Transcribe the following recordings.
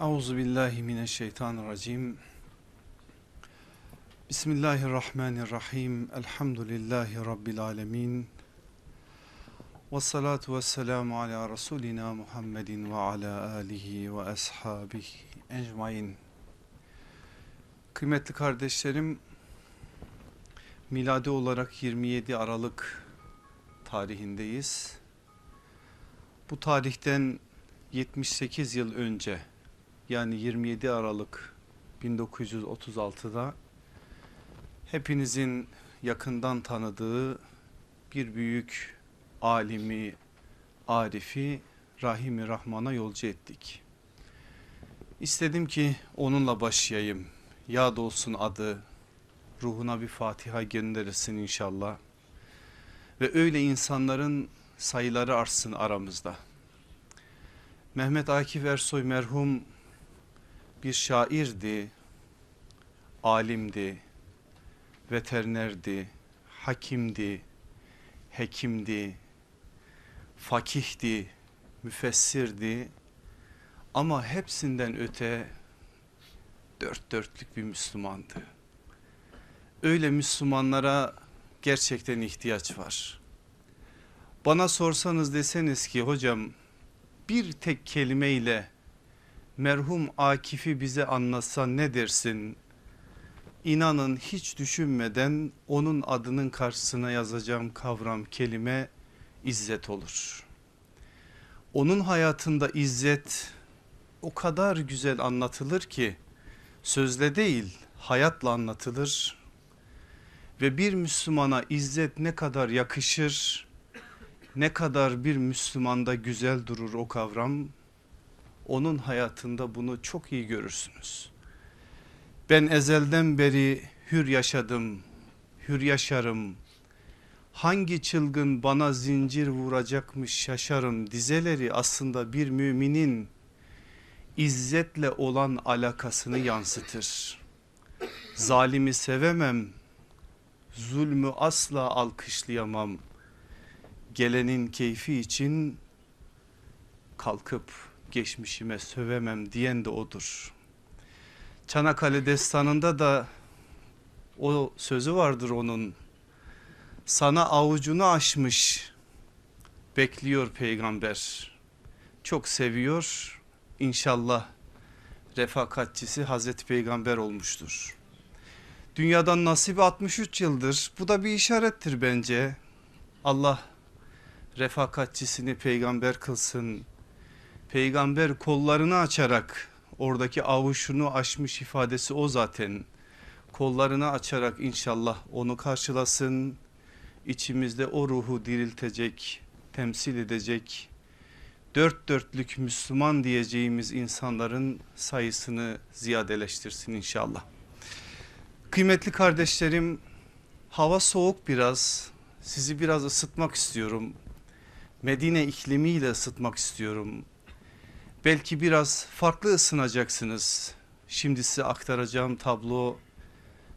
Euzu billahi mineşşeytanirracim. Bismillahirrahmanirrahim. Elhamdülillahi rabbil alamin. Ves salatu vesselamu ala rasulina Muhammedin ve ala alihi ve ashabihi ecmaîn. Kıymetli kardeşlerim, miladi olarak 27 Aralık tarihindeyiz. Bu tarihten 78 yıl önce yani 27 Aralık 1936'da hepinizin yakından tanıdığı bir büyük alimi, arifi Rahimi Rahman'a yolcu ettik. İstedim ki onunla başlayayım. Yad olsun adı, ruhuna bir Fatiha gönderirsin inşallah. Ve öyle insanların sayıları artsın aramızda. Mehmet Akif Ersoy merhum bir şairdi, alimdi, veterinerdi, hakimdi, hekimdi, fakihdi, müfessirdi ama hepsinden öte dört dörtlük bir Müslümandı. Öyle Müslümanlara gerçekten ihtiyaç var. Bana sorsanız deseniz ki hocam bir tek kelimeyle merhum Akif'i bize anlatsa ne dersin? İnanın hiç düşünmeden onun adının karşısına yazacağım kavram kelime izzet olur. Onun hayatında izzet o kadar güzel anlatılır ki sözle değil hayatla anlatılır. Ve bir Müslümana izzet ne kadar yakışır, ne kadar bir Müslümanda güzel durur o kavram onun hayatında bunu çok iyi görürsünüz. Ben ezelden beri hür yaşadım, hür yaşarım. Hangi çılgın bana zincir vuracakmış şaşarım dizeleri aslında bir müminin izzetle olan alakasını yansıtır. Zalimi sevemem, zulmü asla alkışlayamam. Gelenin keyfi için kalkıp geçmişime sövemem diyen de odur. Çanakkale destanında da o sözü vardır onun. Sana avucunu açmış bekliyor peygamber. Çok seviyor inşallah refakatçisi Hazreti Peygamber olmuştur. Dünyadan nasibi 63 yıldır bu da bir işarettir bence. Allah refakatçisini peygamber kılsın peygamber kollarını açarak oradaki avuçunu açmış ifadesi o zaten. Kollarını açarak inşallah onu karşılasın. içimizde o ruhu diriltecek, temsil edecek dört dörtlük Müslüman diyeceğimiz insanların sayısını ziyadeleştirsin inşallah. Kıymetli kardeşlerim hava soğuk biraz sizi biraz ısıtmak istiyorum. Medine iklimiyle ısıtmak istiyorum belki biraz farklı ısınacaksınız. Şimdi size aktaracağım tablo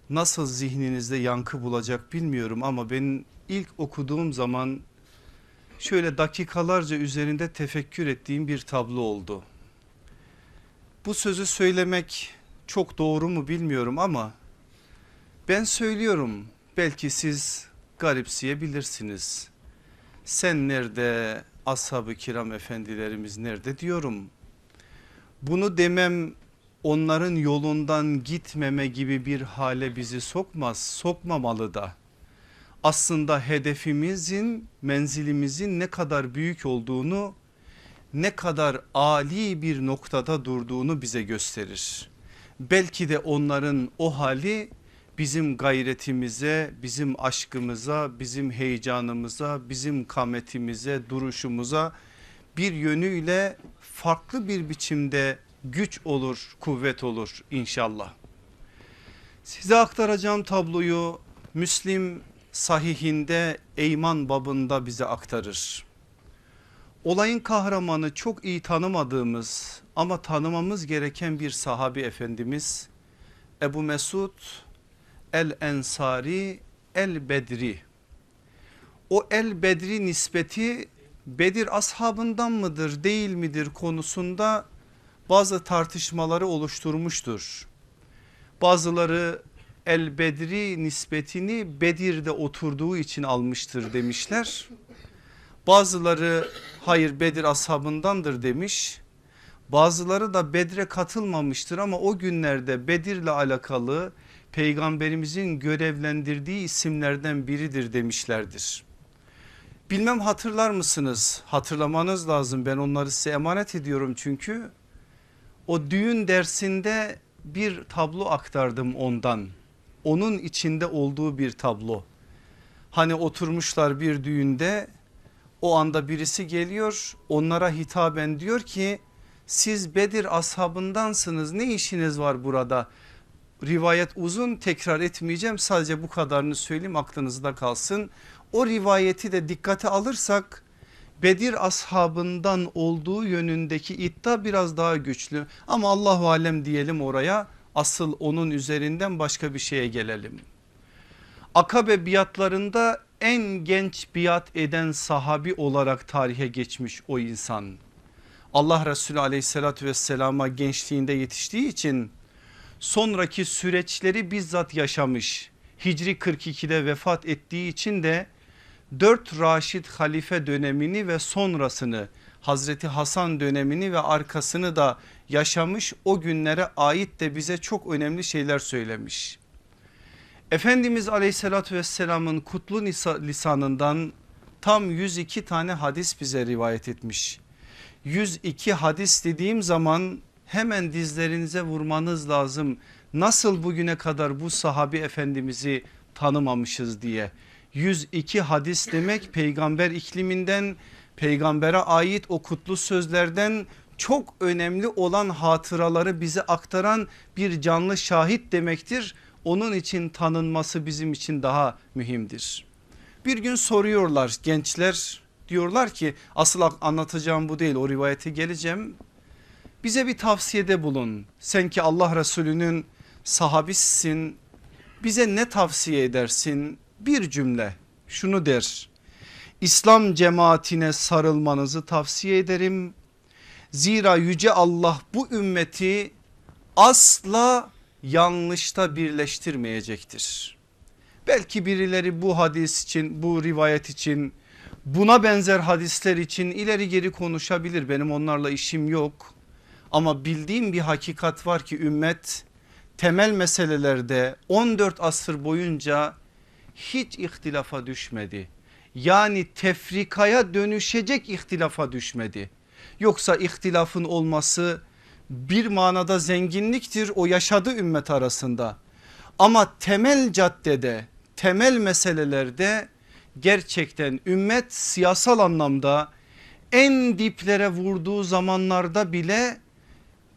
nasıl zihninizde yankı bulacak bilmiyorum ama ben ilk okuduğum zaman şöyle dakikalarca üzerinde tefekkür ettiğim bir tablo oldu. Bu sözü söylemek çok doğru mu bilmiyorum ama ben söylüyorum belki siz garipseyebilirsiniz. Sen nerede ashab-ı kiram efendilerimiz nerede diyorum. Bunu demem onların yolundan gitmeme gibi bir hale bizi sokmaz, sokmamalı da. Aslında hedefimizin, menzilimizin ne kadar büyük olduğunu, ne kadar ali bir noktada durduğunu bize gösterir. Belki de onların o hali bizim gayretimize, bizim aşkımıza, bizim heyecanımıza, bizim kametimize, duruşumuza bir yönüyle farklı bir biçimde güç olur, kuvvet olur inşallah. Size aktaracağım tabloyu Müslim sahihinde Eyman babında bize aktarır. Olayın kahramanı çok iyi tanımadığımız ama tanımamız gereken bir sahabi efendimiz Ebu Mesud el ensari el bedri. O el bedri nispeti Bedir ashabından mıdır değil midir konusunda bazı tartışmaları oluşturmuştur. Bazıları El Bedri nispetini Bedir'de oturduğu için almıştır demişler. Bazıları hayır Bedir ashabındandır demiş. Bazıları da Bedre katılmamıştır ama o günlerde Bedir'le alakalı peygamberimizin görevlendirdiği isimlerden biridir demişlerdir. Bilmem hatırlar mısınız? Hatırlamanız lazım ben onları size emanet ediyorum çünkü. O düğün dersinde bir tablo aktardım ondan. Onun içinde olduğu bir tablo. Hani oturmuşlar bir düğünde o anda birisi geliyor onlara hitaben diyor ki siz Bedir ashabındansınız ne işiniz var burada? Rivayet uzun tekrar etmeyeceğim sadece bu kadarını söyleyeyim aklınızda kalsın. O rivayeti de dikkate alırsak Bedir ashabından olduğu yönündeki iddia biraz daha güçlü ama Allahu alem diyelim oraya asıl onun üzerinden başka bir şeye gelelim. Akabe biatlarında en genç biat eden sahabi olarak tarihe geçmiş o insan. Allah Resulü aleyhissalatü vesselama gençliğinde yetiştiği için sonraki süreçleri bizzat yaşamış. Hicri 42'de vefat ettiği için de 4 Raşid halife dönemini ve sonrasını Hazreti Hasan dönemini ve arkasını da yaşamış o günlere ait de bize çok önemli şeyler söylemiş. Efendimiz aleyhissalatü vesselamın kutlu lisanından tam 102 tane hadis bize rivayet etmiş. 102 hadis dediğim zaman hemen dizlerinize vurmanız lazım. Nasıl bugüne kadar bu sahabi efendimizi tanımamışız diye. 102 hadis demek peygamber ikliminden peygambere ait o kutlu sözlerden çok önemli olan hatıraları bize aktaran bir canlı şahit demektir. Onun için tanınması bizim için daha mühimdir. Bir gün soruyorlar gençler diyorlar ki asıl anlatacağım bu değil o rivayete geleceğim. Bize bir tavsiyede bulun. Sen ki Allah Resulü'nün sahabisisin. Bize ne tavsiye edersin? Bir cümle şunu der. İslam cemaatine sarılmanızı tavsiye ederim. Zira yüce Allah bu ümmeti asla yanlışta birleştirmeyecektir. Belki birileri bu hadis için bu rivayet için buna benzer hadisler için ileri geri konuşabilir benim onlarla işim yok. Ama bildiğim bir hakikat var ki ümmet temel meselelerde 14 asır boyunca hiç ihtilafa düşmedi. Yani tefrikaya dönüşecek ihtilafa düşmedi. Yoksa ihtilafın olması bir manada zenginliktir o yaşadı ümmet arasında. Ama temel caddede temel meselelerde gerçekten ümmet siyasal anlamda en diplere vurduğu zamanlarda bile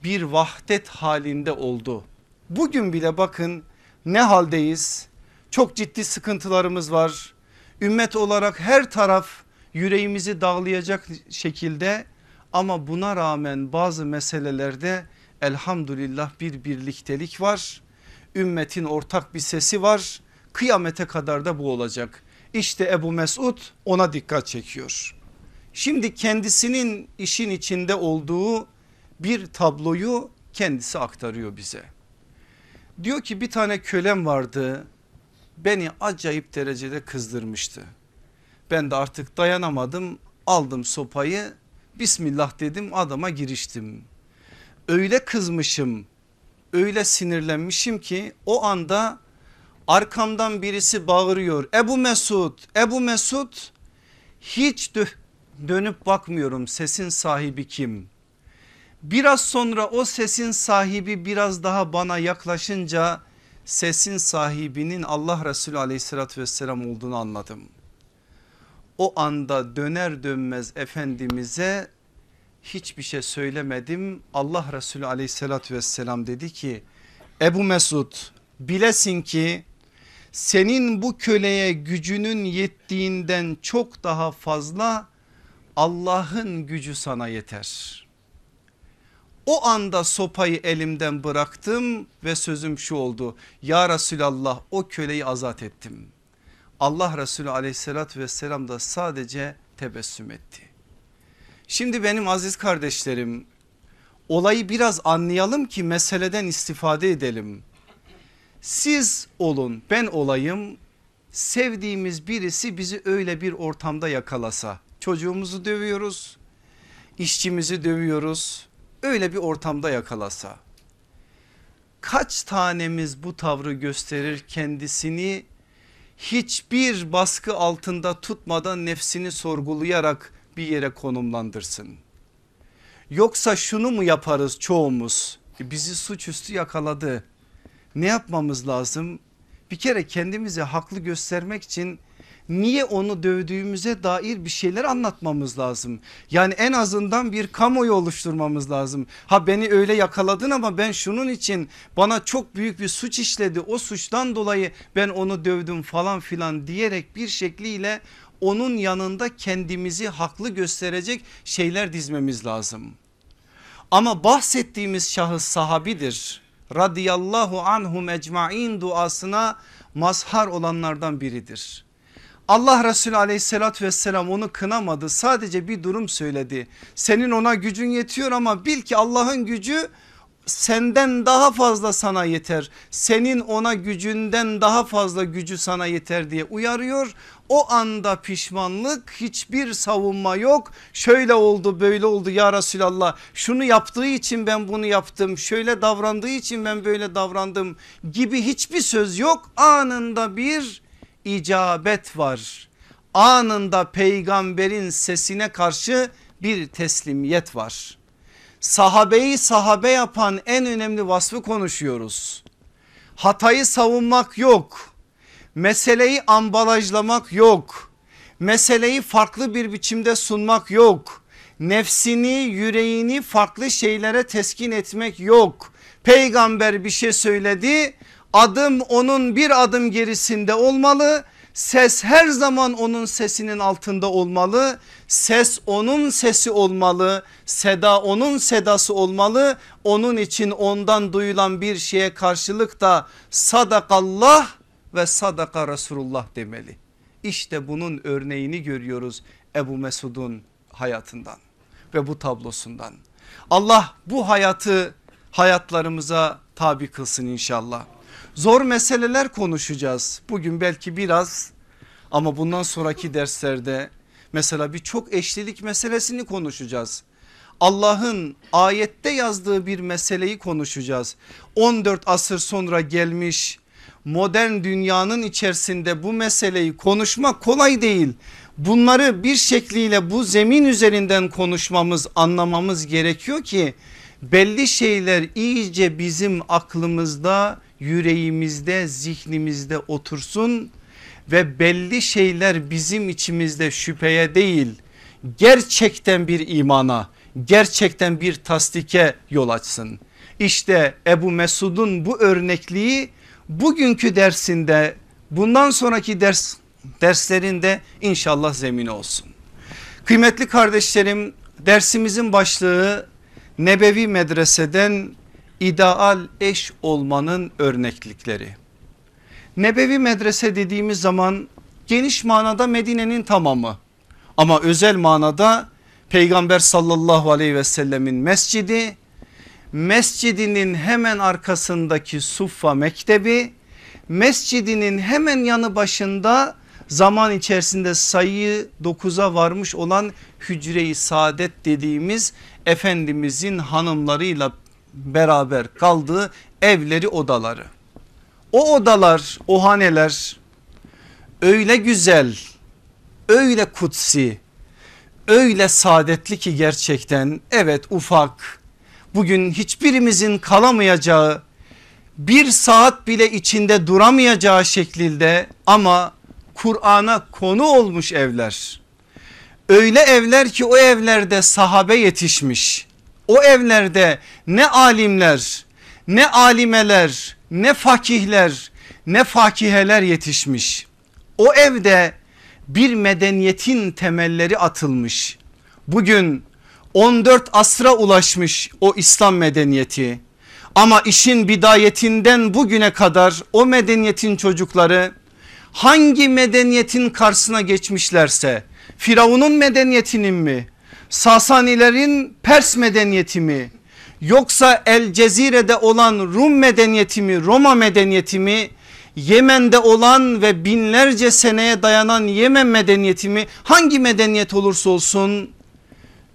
bir vahdet halinde oldu. Bugün bile bakın ne haldeyiz? Çok ciddi sıkıntılarımız var. Ümmet olarak her taraf yüreğimizi dağlayacak şekilde ama buna rağmen bazı meselelerde elhamdülillah bir birliktelik var. Ümmetin ortak bir sesi var. Kıyamete kadar da bu olacak. İşte Ebu Mesud ona dikkat çekiyor. Şimdi kendisinin işin içinde olduğu bir tabloyu kendisi aktarıyor bize. Diyor ki bir tane kölem vardı beni acayip derecede kızdırmıştı. Ben de artık dayanamadım aldım sopayı Bismillah dedim adama giriştim. Öyle kızmışım öyle sinirlenmişim ki o anda arkamdan birisi bağırıyor. Ebu Mesud Ebu Mesud hiç dönüp bakmıyorum sesin sahibi kim? Biraz sonra o sesin sahibi biraz daha bana yaklaşınca sesin sahibinin Allah Resulü aleyhissalatü vesselam olduğunu anladım. O anda döner dönmez Efendimiz'e hiçbir şey söylemedim. Allah Resulü aleyhissalatü vesselam dedi ki Ebu Mesud bilesin ki senin bu köleye gücünün yettiğinden çok daha fazla Allah'ın gücü sana yeter. O anda sopayı elimden bıraktım ve sözüm şu oldu. Ya Resulallah o köleyi azat ettim. Allah Resulü aleyhissalatü vesselam da sadece tebessüm etti. Şimdi benim aziz kardeşlerim olayı biraz anlayalım ki meseleden istifade edelim. Siz olun ben olayım sevdiğimiz birisi bizi öyle bir ortamda yakalasa çocuğumuzu dövüyoruz işçimizi dövüyoruz öyle bir ortamda yakalasa kaç tanemiz bu tavrı gösterir kendisini hiçbir baskı altında tutmadan nefsini sorgulayarak bir yere konumlandırsın. Yoksa şunu mu yaparız çoğumuz e, bizi suçüstü yakaladı ne yapmamız lazım? Bir kere kendimizi haklı göstermek için niye onu dövdüğümüze dair bir şeyler anlatmamız lazım. Yani en azından bir kamuoyu oluşturmamız lazım. Ha beni öyle yakaladın ama ben şunun için bana çok büyük bir suç işledi. O suçtan dolayı ben onu dövdüm falan filan diyerek bir şekliyle onun yanında kendimizi haklı gösterecek şeyler dizmemiz lazım. Ama bahsettiğimiz şahıs sahabidir. Radiyallahu anhum ecmain duasına mazhar olanlardan biridir. Allah Resulü aleyhissalatü vesselam onu kınamadı sadece bir durum söyledi. Senin ona gücün yetiyor ama bil ki Allah'ın gücü senden daha fazla sana yeter. Senin ona gücünden daha fazla gücü sana yeter diye uyarıyor. O anda pişmanlık hiçbir savunma yok. Şöyle oldu böyle oldu ya Resulallah şunu yaptığı için ben bunu yaptım. Şöyle davrandığı için ben böyle davrandım gibi hiçbir söz yok. Anında bir icabet var. Anında peygamberin sesine karşı bir teslimiyet var. Sahabeyi sahabe yapan en önemli vasfı konuşuyoruz. Hatayı savunmak yok. Meseleyi ambalajlamak yok. Meseleyi farklı bir biçimde sunmak yok. Nefsini yüreğini farklı şeylere teskin etmek yok. Peygamber bir şey söyledi adım onun bir adım gerisinde olmalı. Ses her zaman onun sesinin altında olmalı. Ses onun sesi olmalı. Seda onun sedası olmalı. Onun için ondan duyulan bir şeye karşılık da sadakallah ve sadaka Resulullah demeli. İşte bunun örneğini görüyoruz Ebu Mesud'un hayatından ve bu tablosundan. Allah bu hayatı hayatlarımıza tabi kılsın inşallah. Zor meseleler konuşacağız. Bugün belki biraz ama bundan sonraki derslerde mesela bir çok eşlilik meselesini konuşacağız. Allah'ın ayette yazdığı bir meseleyi konuşacağız. 14 asır sonra gelmiş modern dünyanın içerisinde bu meseleyi konuşmak kolay değil. Bunları bir şekliyle bu zemin üzerinden konuşmamız anlamamız gerekiyor ki belli şeyler iyice bizim aklımızda yüreğimizde zihnimizde otursun ve belli şeyler bizim içimizde şüpheye değil gerçekten bir imana gerçekten bir tasdike yol açsın. İşte Ebu Mesud'un bu örnekliği bugünkü dersinde bundan sonraki ders derslerinde inşallah zemin olsun. Kıymetli kardeşlerim dersimizin başlığı Nebevi Medrese'den ideal eş olmanın örneklikleri. Nebevi medrese dediğimiz zaman geniş manada Medine'nin tamamı ama özel manada Peygamber sallallahu aleyhi ve sellemin mescidi, mescidinin hemen arkasındaki Suffa Mektebi, mescidinin hemen yanı başında zaman içerisinde sayıyı 9'a varmış olan hücre-i saadet dediğimiz Efendimizin hanımlarıyla beraber kaldığı evleri odaları. O odalar o haneler öyle güzel öyle kutsi öyle saadetli ki gerçekten evet ufak bugün hiçbirimizin kalamayacağı bir saat bile içinde duramayacağı şekilde ama Kur'an'a konu olmuş evler. Öyle evler ki o evlerde sahabe yetişmiş o evlerde ne alimler ne alimeler ne fakihler ne fakiheler yetişmiş. O evde bir medeniyetin temelleri atılmış. Bugün 14 asra ulaşmış o İslam medeniyeti. Ama işin bidayetinden bugüne kadar o medeniyetin çocukları hangi medeniyetin karşısına geçmişlerse Firavun'un medeniyetinin mi Sasanilerin Pers medeniyeti mi? Yoksa El Cezire'de olan Rum medeniyeti mi Roma medeniyeti mi? Yemen'de olan ve binlerce seneye dayanan Yemen medeniyeti mi? Hangi medeniyet olursa olsun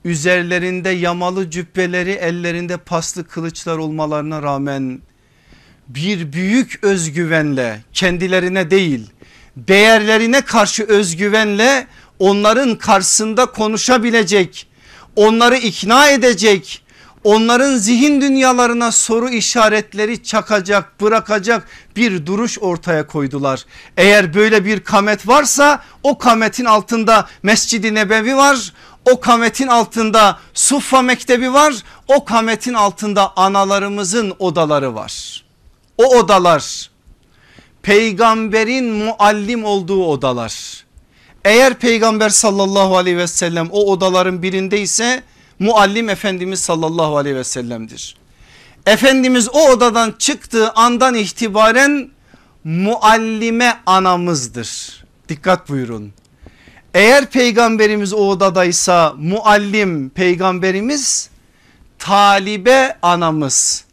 üzerlerinde yamalı cübbeleri ellerinde paslı kılıçlar olmalarına rağmen bir büyük özgüvenle kendilerine değil değerlerine karşı özgüvenle onların karşısında konuşabilecek onları ikna edecek onların zihin dünyalarına soru işaretleri çakacak bırakacak bir duruş ortaya koydular. Eğer böyle bir kamet varsa o kametin altında Mescid-i Nebevi var. O kametin altında Suffa Mektebi var. O kametin altında analarımızın odaları var. O odalar peygamberin muallim olduğu odalar. Eğer peygamber sallallahu aleyhi ve sellem o odaların birindeyse muallim Efendimiz sallallahu aleyhi ve sellem'dir. Efendimiz o odadan çıktığı andan itibaren muallime anamızdır. Dikkat buyurun. Eğer peygamberimiz o odadaysa muallim peygamberimiz talibe anamız.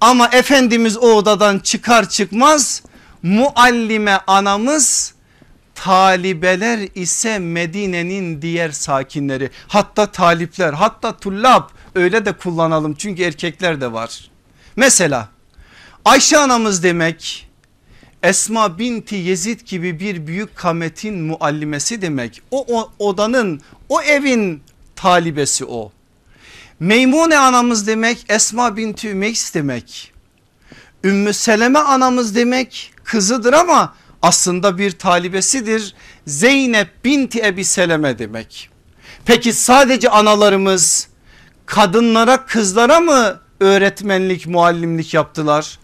Ama Efendimiz o odadan çıkar çıkmaz muallime anamız talibeler ise Medine'nin diğer sakinleri hatta talipler hatta tullab öyle de kullanalım çünkü erkekler de var. Mesela Ayşe anamız demek Esma binti Yezid gibi bir büyük kametin muallimesi demek. O, o odanın o evin talibesi o. Meymune anamız demek Esma binti Ümeys demek. Ümmü Seleme anamız demek kızıdır ama aslında bir talibesidir. Zeynep binti Ebi Seleme demek. Peki sadece analarımız kadınlara kızlara mı öğretmenlik muallimlik yaptılar?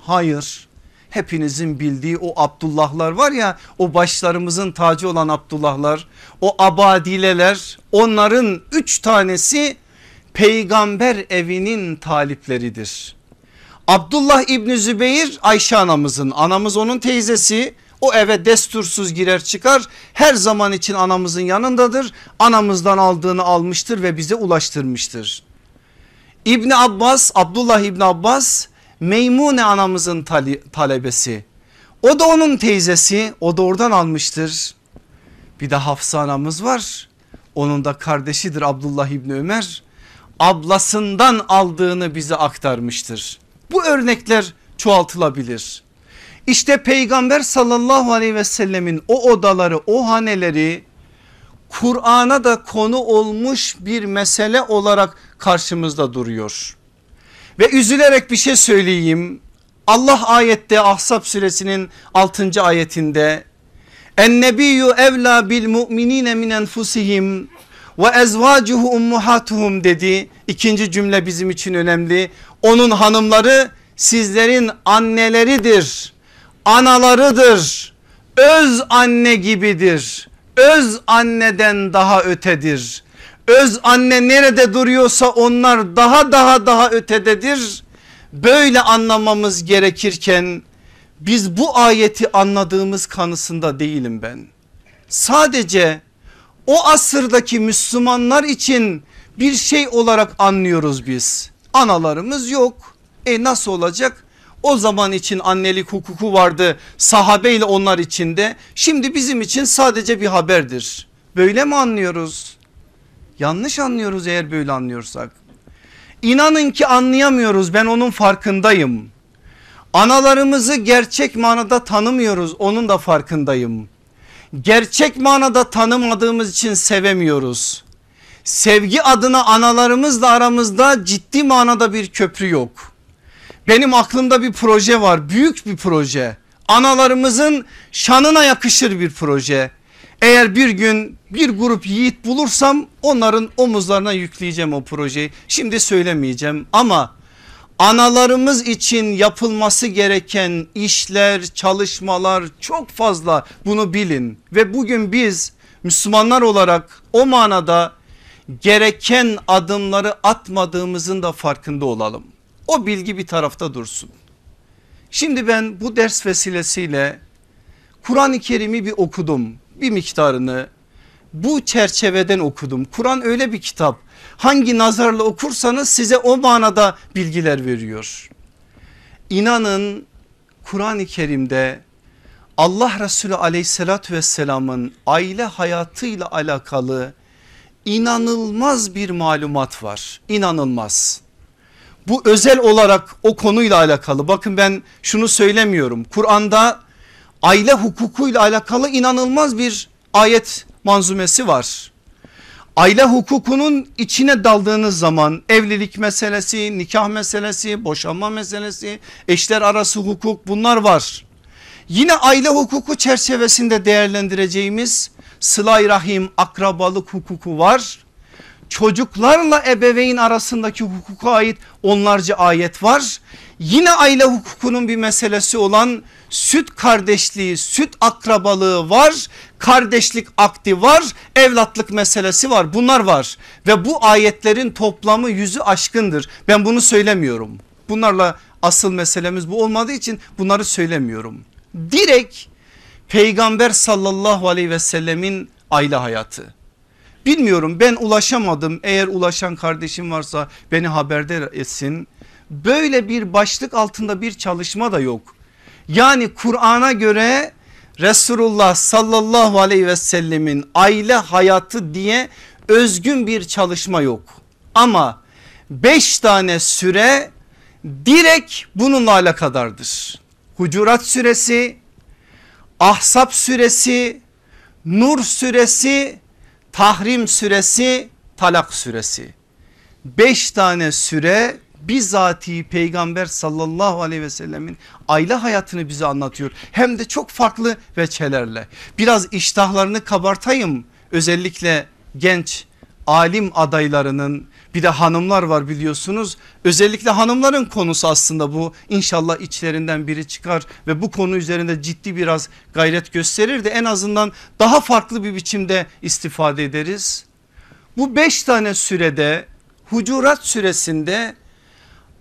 Hayır. Hepinizin bildiği o Abdullahlar var ya o başlarımızın tacı olan Abdullahlar o abadileler onların üç tanesi peygamber evinin talipleridir. Abdullah İbni Zübeyir Ayşe anamızın anamız onun teyzesi o eve destursuz girer çıkar her zaman için anamızın yanındadır anamızdan aldığını almıştır ve bize ulaştırmıştır. İbni Abbas Abdullah İbni Abbas Meymune anamızın talebesi o da onun teyzesi o da oradan almıştır. Bir de Hafsa anamız var onun da kardeşidir Abdullah İbni Ömer ablasından aldığını bize aktarmıştır. Bu örnekler çoğaltılabilir. İşte peygamber sallallahu aleyhi ve sellemin o odaları o haneleri Kur'an'a da konu olmuş bir mesele olarak karşımızda duruyor. Ve üzülerek bir şey söyleyeyim. Allah ayette Ahzab suresinin 6. ayetinde En nebiyyü evla bil mu'minine min enfusihim ve ezvacuhu ummuhatuhum dedi. İkinci cümle bizim için önemli. Onun hanımları sizlerin anneleridir, analarıdır, öz anne gibidir, öz anneden daha ötedir. Öz anne nerede duruyorsa onlar daha daha daha ötededir. Böyle anlamamız gerekirken biz bu ayeti anladığımız kanısında değilim ben. Sadece o asırdaki Müslümanlar için bir şey olarak anlıyoruz biz. Analarımız yok. E nasıl olacak? O zaman için annelik hukuku vardı sahabe ile onlar içinde. Şimdi bizim için sadece bir haberdir. Böyle mi anlıyoruz? Yanlış anlıyoruz eğer böyle anlıyorsak. İnanın ki anlayamıyoruz ben onun farkındayım. Analarımızı gerçek manada tanımıyoruz onun da farkındayım. Gerçek manada tanımadığımız için sevemiyoruz. Sevgi adına analarımızla aramızda ciddi manada bir köprü yok. Benim aklımda bir proje var büyük bir proje. Analarımızın şanına yakışır bir proje. Eğer bir gün bir grup yiğit bulursam onların omuzlarına yükleyeceğim o projeyi. Şimdi söylemeyeceğim ama analarımız için yapılması gereken işler, çalışmalar çok fazla bunu bilin. Ve bugün biz Müslümanlar olarak o manada gereken adımları atmadığımızın da farkında olalım. O bilgi bir tarafta dursun. Şimdi ben bu ders vesilesiyle Kur'an-ı Kerim'i bir okudum bir miktarını bu çerçeveden okudum. Kur'an öyle bir kitap. Hangi nazarla okursanız size o manada bilgiler veriyor. İnanın Kur'an-ı Kerim'de Allah Resulü aleyhissalatü vesselamın aile hayatıyla alakalı inanılmaz bir malumat var. İnanılmaz. Bu özel olarak o konuyla alakalı. Bakın ben şunu söylemiyorum. Kur'an'da aile hukukuyla alakalı inanılmaz bir ayet manzumesi var. Aile hukukunun içine daldığınız zaman evlilik meselesi, nikah meselesi, boşanma meselesi, eşler arası hukuk bunlar var. Yine aile hukuku çerçevesinde değerlendireceğimiz sılay rahim akrabalık hukuku var. Çocuklarla ebeveyn arasındaki hukuka ait onlarca ayet var. Yine aile hukukunun bir meselesi olan süt kardeşliği, süt akrabalığı var, kardeşlik akdi var, evlatlık meselesi var. Bunlar var ve bu ayetlerin toplamı yüzü aşkındır. Ben bunu söylemiyorum. Bunlarla asıl meselemiz bu olmadığı için bunları söylemiyorum. Direkt peygamber sallallahu aleyhi ve sellemin aile hayatı. Bilmiyorum ben ulaşamadım eğer ulaşan kardeşim varsa beni haberdar etsin. Böyle bir başlık altında bir çalışma da yok. Yani Kur'an'a göre Resulullah sallallahu aleyhi ve sellemin aile hayatı diye özgün bir çalışma yok. Ama beş tane süre direkt bununla alakadardır. Hucurat suresi, Ahsap suresi, Nur suresi, Tahrim suresi, Talak suresi. Beş tane süre bizatihi peygamber sallallahu aleyhi ve sellemin aile hayatını bize anlatıyor. Hem de çok farklı veçelerle. Biraz iştahlarını kabartayım özellikle genç alim adaylarının bir de hanımlar var biliyorsunuz. Özellikle hanımların konusu aslında bu. İnşallah içlerinden biri çıkar ve bu konu üzerinde ciddi biraz gayret gösterir de en azından daha farklı bir biçimde istifade ederiz. Bu beş tane sürede Hucurat süresinde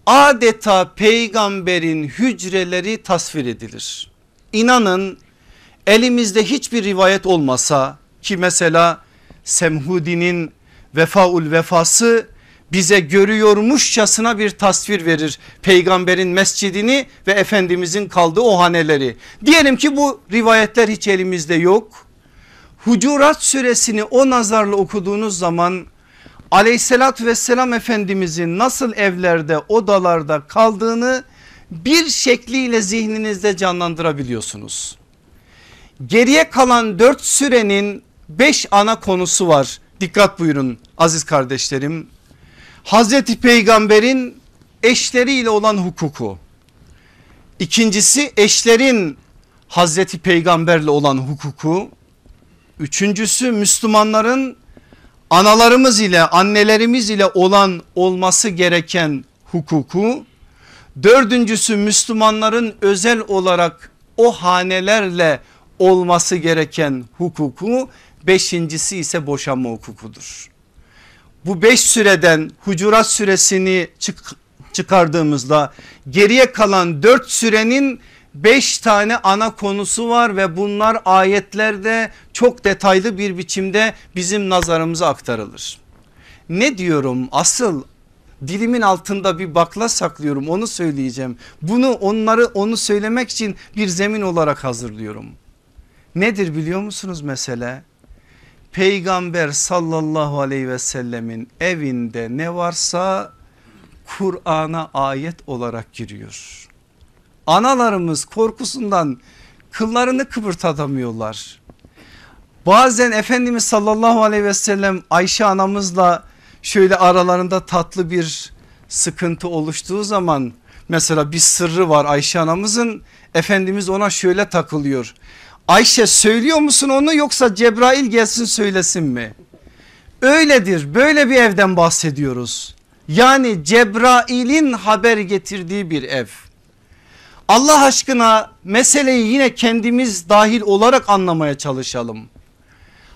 adeta peygamberin hücreleri tasvir edilir. İnanın elimizde hiçbir rivayet olmasa ki mesela Semhudi'nin vefaul vefası bize görüyormuşçasına bir tasvir verir peygamberin mescidini ve efendimizin kaldığı o haneleri. Diyelim ki bu rivayetler hiç elimizde yok. Hucurat suresini o nazarla okuduğunuz zaman aleyhissalatü vesselam efendimizin nasıl evlerde odalarda kaldığını bir şekliyle zihninizde canlandırabiliyorsunuz. Geriye kalan dört sürenin beş ana konusu var. Dikkat buyurun aziz kardeşlerim. Hazreti Peygamber'in eşleriyle olan hukuku. İkincisi eşlerin Hazreti Peygamberle olan hukuku. Üçüncüsü Müslümanların analarımız ile annelerimiz ile olan olması gereken hukuku. Dördüncüsü Müslümanların özel olarak o hanelerle olması gereken hukuku. Beşincisi ise boşanma hukukudur. Bu beş süreden Hucurat süresini çık çıkardığımızda geriye kalan dört sürenin beş tane ana konusu var ve bunlar ayetlerde çok detaylı bir biçimde bizim nazarımıza aktarılır. Ne diyorum asıl dilimin altında bir bakla saklıyorum onu söyleyeceğim. Bunu onları onu söylemek için bir zemin olarak hazırlıyorum. Nedir biliyor musunuz mesele? Peygamber sallallahu aleyhi ve sellemin evinde ne varsa Kur'an'a ayet olarak giriyor. Analarımız korkusundan kıllarını kıpırtatamıyorlar. Bazen Efendimiz sallallahu aleyhi ve sellem Ayşe anamızla şöyle aralarında tatlı bir sıkıntı oluştuğu zaman mesela bir sırrı var Ayşe anamızın Efendimiz ona şöyle takılıyor. Ayşe söylüyor musun onu yoksa Cebrail gelsin söylesin mi? Öyledir böyle bir evden bahsediyoruz. Yani Cebrail'in haber getirdiği bir ev. Allah aşkına meseleyi yine kendimiz dahil olarak anlamaya çalışalım.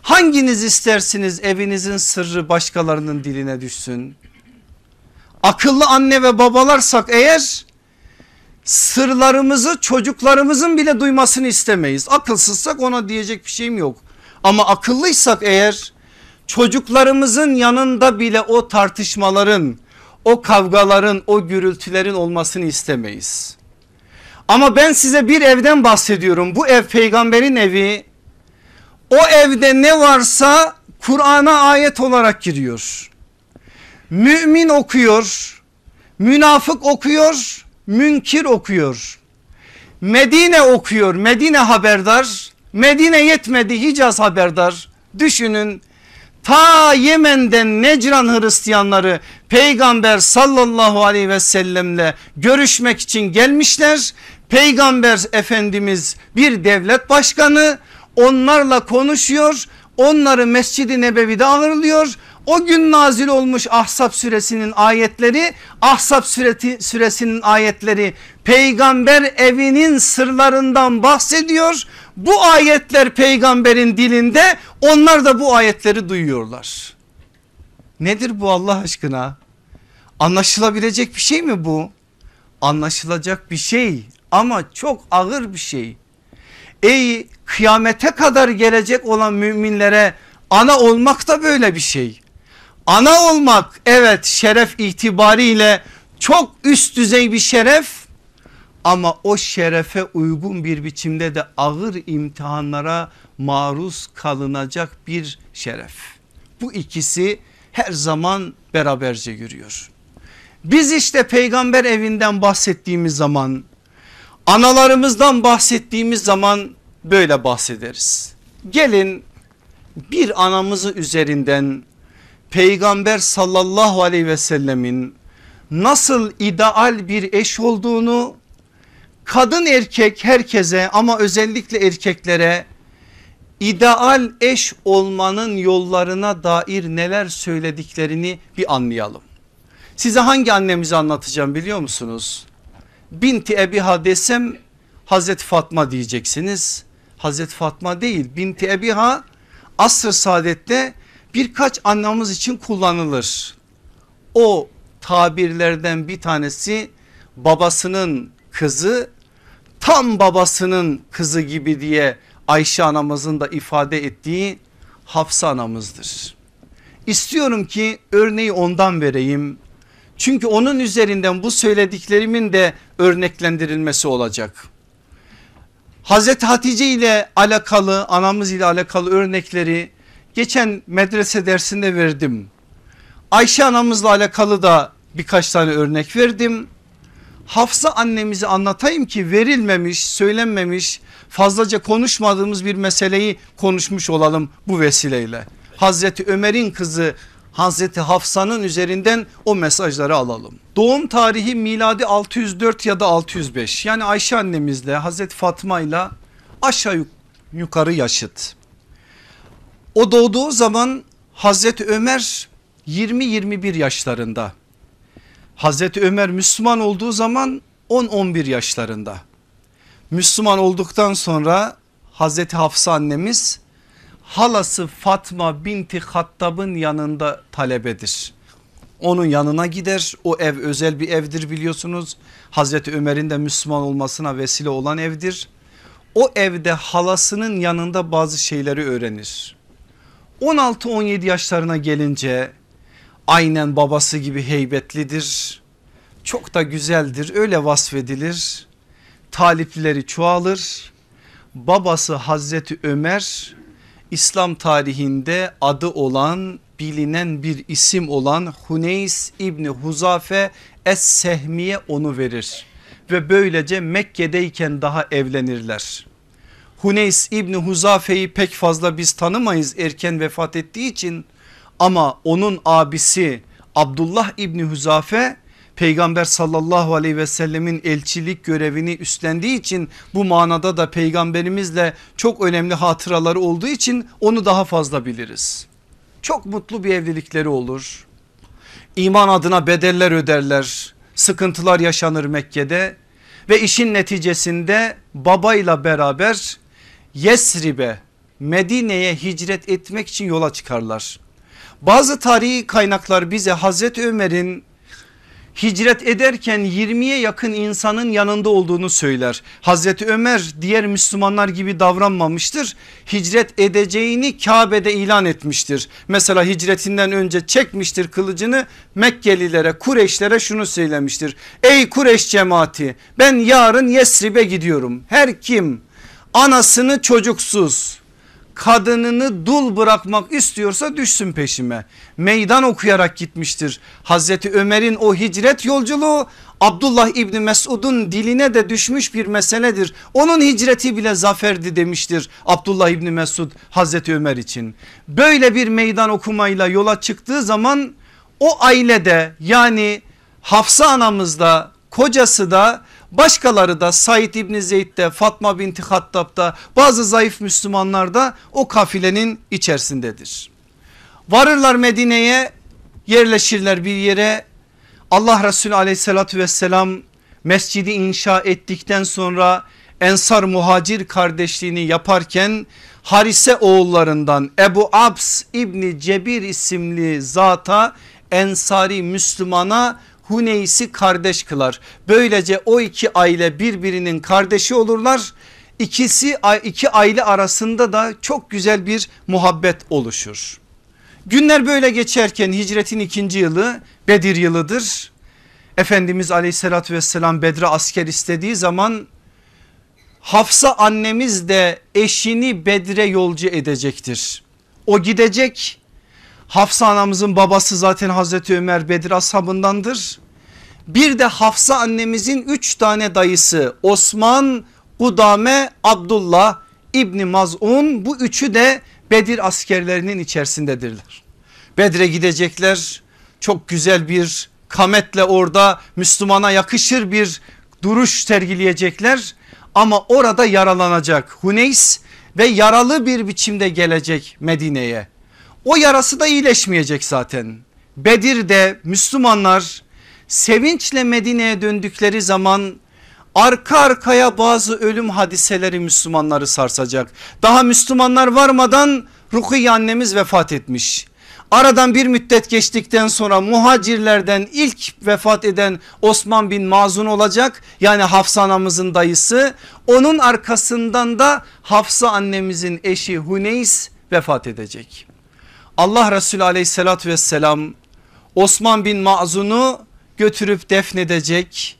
Hanginiz istersiniz evinizin sırrı başkalarının diline düşsün? Akıllı anne ve babalarsak eğer sırlarımızı çocuklarımızın bile duymasını istemeyiz. Akılsızsak ona diyecek bir şeyim yok. Ama akıllıysak eğer çocuklarımızın yanında bile o tartışmaların, o kavgaların, o gürültülerin olmasını istemeyiz. Ama ben size bir evden bahsediyorum. Bu ev peygamberin evi. O evde ne varsa Kur'an'a ayet olarak giriyor. Mümin okuyor, münafık okuyor, münkir okuyor. Medine okuyor, Medine haberdar. Medine yetmedi Hicaz haberdar. Düşünün ta Yemen'den Necran Hristiyanları peygamber sallallahu aleyhi ve sellemle görüşmek için gelmişler. Peygamber efendimiz bir devlet başkanı onlarla konuşuyor. Onları Mescid-i Nebevi'de ağırlıyor. O gün nazil olmuş Ahzab suresinin ayetleri Ahzab sureti, suresinin ayetleri peygamber evinin sırlarından bahsediyor. Bu ayetler peygamberin dilinde onlar da bu ayetleri duyuyorlar. Nedir bu Allah aşkına? Anlaşılabilecek bir şey mi bu? Anlaşılacak bir şey ama çok ağır bir şey. Ey kıyamete kadar gelecek olan müminlere ana olmak da böyle bir şey. Ana olmak evet şeref itibariyle çok üst düzey bir şeref ama o şerefe uygun bir biçimde de ağır imtihanlara maruz kalınacak bir şeref. Bu ikisi her zaman beraberce yürüyor. Biz işte peygamber evinden bahsettiğimiz zaman analarımızdan bahsettiğimiz zaman böyle bahsederiz. Gelin bir anamızı üzerinden peygamber sallallahu aleyhi ve sellemin nasıl ideal bir eş olduğunu kadın erkek herkese ama özellikle erkeklere ideal eş olmanın yollarına dair neler söylediklerini bir anlayalım. Size hangi annemizi anlatacağım biliyor musunuz? Binti Ebiha desem Hazreti Fatma diyeceksiniz. Hazreti Fatma değil Binti Ebiha asr saadette birkaç annemiz için kullanılır. O tabirlerden bir tanesi babasının kızı tam babasının kızı gibi diye Ayşe anamızın da ifade ettiği Hafsa anamızdır. İstiyorum ki örneği ondan vereyim. Çünkü onun üzerinden bu söylediklerimin de örneklendirilmesi olacak. Hazreti Hatice ile alakalı anamız ile alakalı örnekleri geçen medrese dersinde verdim. Ayşe anamızla alakalı da birkaç tane örnek verdim. Hafsa annemizi anlatayım ki verilmemiş söylenmemiş fazlaca konuşmadığımız bir meseleyi konuşmuş olalım bu vesileyle. Hazreti Ömer'in kızı Hazreti Hafsa'nın üzerinden o mesajları alalım. Doğum tarihi miladi 604 ya da 605 yani Ayşe annemizle Hazreti Fatma ile aşağı yukarı yaşıt. O doğduğu zaman Hazreti Ömer 20-21 yaşlarında. Hazreti Ömer Müslüman olduğu zaman 10-11 yaşlarında. Müslüman olduktan sonra Hazreti Hafsa annemiz halası Fatma binti Hattab'ın yanında talebedir. Onun yanına gider o ev özel bir evdir biliyorsunuz. Hazreti Ömer'in de Müslüman olmasına vesile olan evdir. O evde halasının yanında bazı şeyleri öğrenir. 16-17 yaşlarına gelince aynen babası gibi heybetlidir. Çok da güzeldir öyle vasfedilir. Talipleri çoğalır. Babası Hazreti Ömer İslam tarihinde adı olan bilinen bir isim olan Huneys İbni Huzafe Es-Sehmiye onu verir. Ve böylece Mekke'deyken daha evlenirler. Huneys İbni Huzafe'yi pek fazla biz tanımayız erken vefat ettiği için ama onun abisi Abdullah İbni Huzafe peygamber sallallahu aleyhi ve sellemin elçilik görevini üstlendiği için bu manada da peygamberimizle çok önemli hatıraları olduğu için onu daha fazla biliriz. Çok mutlu bir evlilikleri olur. İman adına bedeller öderler. Sıkıntılar yaşanır Mekke'de ve işin neticesinde babayla beraber Yesrib'e Medine'ye hicret etmek için yola çıkarlar. Bazı tarihi kaynaklar bize Hazreti Ömer'in hicret ederken 20'ye yakın insanın yanında olduğunu söyler. Hazreti Ömer diğer Müslümanlar gibi davranmamıştır. Hicret edeceğini Kabe'de ilan etmiştir. Mesela hicretinden önce çekmiştir kılıcını Mekkelilere Kureyşlere şunu söylemiştir. Ey Kureyş cemaati ben yarın Yesrib'e gidiyorum. Her kim anasını çocuksuz kadınını dul bırakmak istiyorsa düşsün peşime. Meydan okuyarak gitmiştir. Hazreti Ömer'in o hicret yolculuğu Abdullah İbni Mesud'un diline de düşmüş bir meseledir. Onun hicreti bile zaferdi demiştir Abdullah İbni Mesud Hazreti Ömer için. Böyle bir meydan okumayla yola çıktığı zaman o ailede yani Hafsa anamız da kocası da Başkaları da Said İbni Zeyd'de Fatma binti Hattab'da bazı zayıf Müslümanlar da o kafilenin içerisindedir. Varırlar Medine'ye yerleşirler bir yere Allah Resulü aleyhissalatü vesselam mescidi inşa ettikten sonra Ensar muhacir kardeşliğini yaparken Harise oğullarından Ebu Abs İbni Cebir isimli zata Ensari Müslümana Huneys'i kardeş kılar. Böylece o iki aile birbirinin kardeşi olurlar. İkisi iki aile arasında da çok güzel bir muhabbet oluşur. Günler böyle geçerken hicretin ikinci yılı Bedir yılıdır. Efendimiz aleyhissalatü vesselam Bedre asker istediği zaman Hafsa annemiz de eşini Bedre yolcu edecektir. O gidecek Hafsa anamızın babası zaten Hazreti Ömer Bedir ashabındandır. Bir de Hafsa annemizin üç tane dayısı Osman, Kudame, Abdullah, İbni Maz'un bu üçü de Bedir askerlerinin içerisindedirler. Bedre gidecekler çok güzel bir kametle orada Müslümana yakışır bir duruş sergileyecekler ama orada yaralanacak Huneys ve yaralı bir biçimde gelecek Medine'ye. O yarası da iyileşmeyecek zaten. Bedir'de Müslümanlar sevinçle Medine'ye döndükleri zaman arka arkaya bazı ölüm hadiseleri Müslümanları sarsacak. Daha Müslümanlar varmadan Rukiye annemiz vefat etmiş. Aradan bir müddet geçtikten sonra muhacirlerden ilk vefat eden Osman bin Mazun olacak. Yani Hafsa anamızın dayısı. Onun arkasından da Hafsa annemizin eşi Huneys vefat edecek. Allah Resulü aleyhissalatü vesselam Osman bin Mazun'u götürüp defnedecek.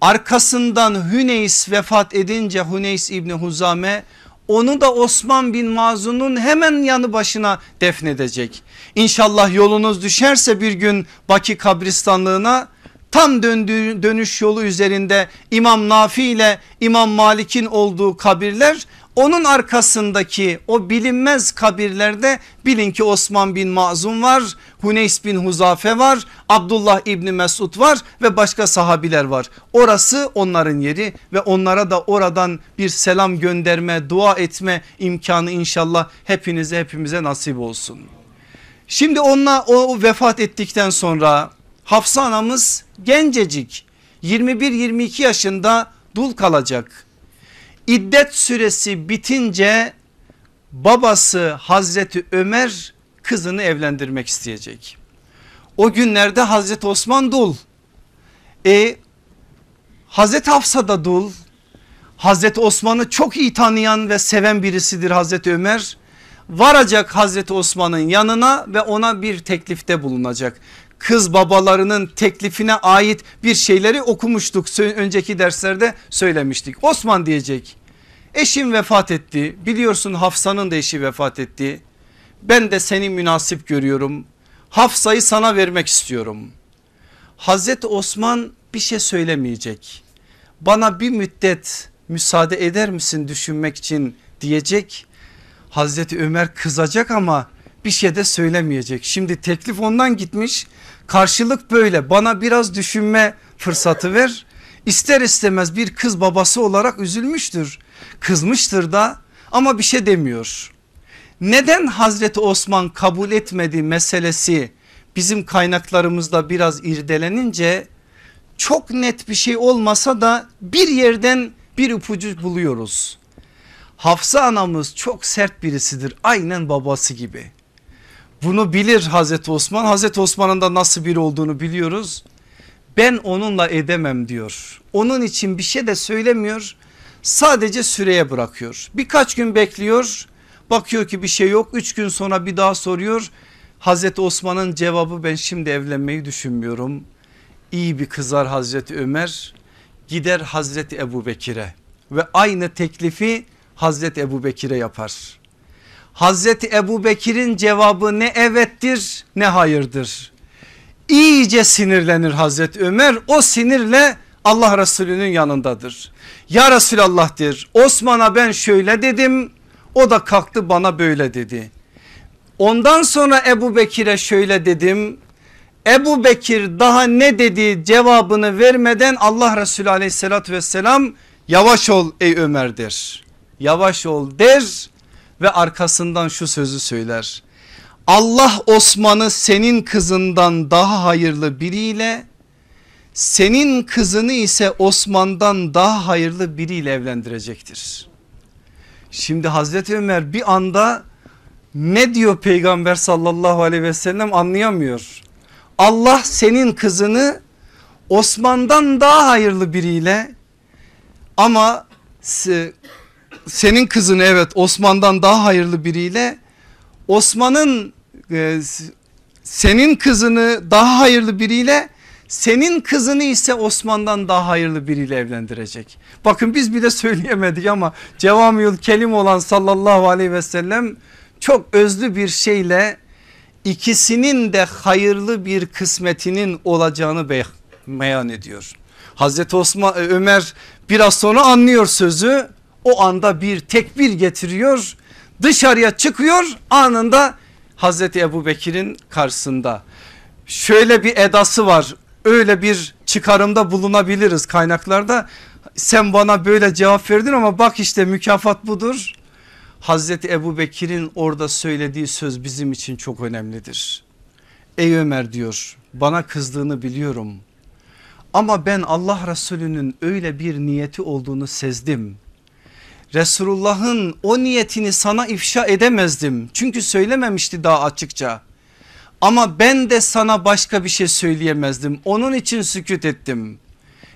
Arkasından Hüneys vefat edince Hüneys İbni Huzame onu da Osman bin Mazun'un hemen yanı başına defnedecek. İnşallah yolunuz düşerse bir gün Baki kabristanlığına tam döndüğü dönüş yolu üzerinde İmam Nafi ile İmam Malik'in olduğu kabirler onun arkasındaki o bilinmez kabirlerde bilin ki Osman bin Mazun var, Huneys bin Huzafe var, Abdullah İbni Mesud var ve başka sahabiler var. Orası onların yeri ve onlara da oradan bir selam gönderme, dua etme imkanı inşallah hepinize hepimize nasip olsun. Şimdi onunla o vefat ettikten sonra Hafsa anamız gencecik 21-22 yaşında dul kalacak İddet süresi bitince babası Hazreti Ömer kızını evlendirmek isteyecek. O günlerde Hazreti Osman dul. E Hazreti Hafsa da dul. Hazreti Osman'ı çok iyi tanıyan ve seven birisidir Hazreti Ömer. Varacak Hazreti Osman'ın yanına ve ona bir teklifte bulunacak kız babalarının teklifine ait bir şeyleri okumuştuk. Önceki derslerde söylemiştik. Osman diyecek eşim vefat etti biliyorsun Hafsa'nın da eşi vefat etti. Ben de seni münasip görüyorum. Hafsa'yı sana vermek istiyorum. Hazreti Osman bir şey söylemeyecek. Bana bir müddet müsaade eder misin düşünmek için diyecek. Hazreti Ömer kızacak ama bir şey de söylemeyecek. Şimdi teklif ondan gitmiş karşılık böyle bana biraz düşünme fırsatı ver. İster istemez bir kız babası olarak üzülmüştür kızmıştır da ama bir şey demiyor. Neden Hazreti Osman kabul etmedi meselesi bizim kaynaklarımızda biraz irdelenince çok net bir şey olmasa da bir yerden bir ipucu buluyoruz. Hafsa anamız çok sert birisidir aynen babası gibi. Bunu bilir Hazreti Osman. Hazreti Osman'ın da nasıl biri olduğunu biliyoruz. ben onunla edemem diyor. Onun için bir şey de söylemiyor sadece süreye bırakıyor. Birkaç gün bekliyor bakıyor ki bir şey yok üç gün sonra bir daha soruyor. Hazreti Osman'ın cevabı ben şimdi evlenmeyi düşünmüyorum. İyi bir kızar Hazreti Ömer gider Hazreti Ebu Bekir'e ve aynı teklifi Hazreti Ebu Bekir'e yapar. Hazreti Ebu Bekir'in cevabı ne evettir ne hayırdır. İyice sinirlenir Hazreti Ömer o sinirle Allah Resulü'nün yanındadır. Ya Resulallah der Osman'a ben şöyle dedim o da kalktı bana böyle dedi. Ondan sonra Ebu Bekir'e şöyle dedim Ebu Bekir daha ne dedi cevabını vermeden Allah Resulü aleyhissalatü vesselam yavaş ol ey Ömer der. Yavaş ol der ve arkasından şu sözü söyler. Allah Osman'ı senin kızından daha hayırlı biriyle senin kızını ise Osman'dan daha hayırlı biriyle evlendirecektir. Şimdi Hazreti Ömer bir anda ne diyor peygamber sallallahu aleyhi ve sellem anlayamıyor. Allah senin kızını Osman'dan daha hayırlı biriyle ama senin kızını evet Osman'dan daha hayırlı biriyle Osman'ın e, senin kızını daha hayırlı biriyle senin kızını ise Osman'dan daha hayırlı biriyle evlendirecek. Bakın biz bile söyleyemedik ama cevamiyul kelim olan sallallahu aleyhi ve sellem çok özlü bir şeyle ikisinin de hayırlı bir kısmetinin olacağını beyan ediyor. Hazreti Osman e, Ömer biraz sonra anlıyor sözü o anda bir tekbir getiriyor dışarıya çıkıyor anında Hazreti Ebu Bekir'in karşısında. Şöyle bir edası var öyle bir çıkarımda bulunabiliriz kaynaklarda. Sen bana böyle cevap verdin ama bak işte mükafat budur. Hazreti Ebu Bekir'in orada söylediği söz bizim için çok önemlidir. Ey Ömer diyor bana kızdığını biliyorum ama ben Allah Resulü'nün öyle bir niyeti olduğunu sezdim. Resulullah'ın o niyetini sana ifşa edemezdim çünkü söylememişti daha açıkça. Ama ben de sana başka bir şey söyleyemezdim onun için sükut ettim.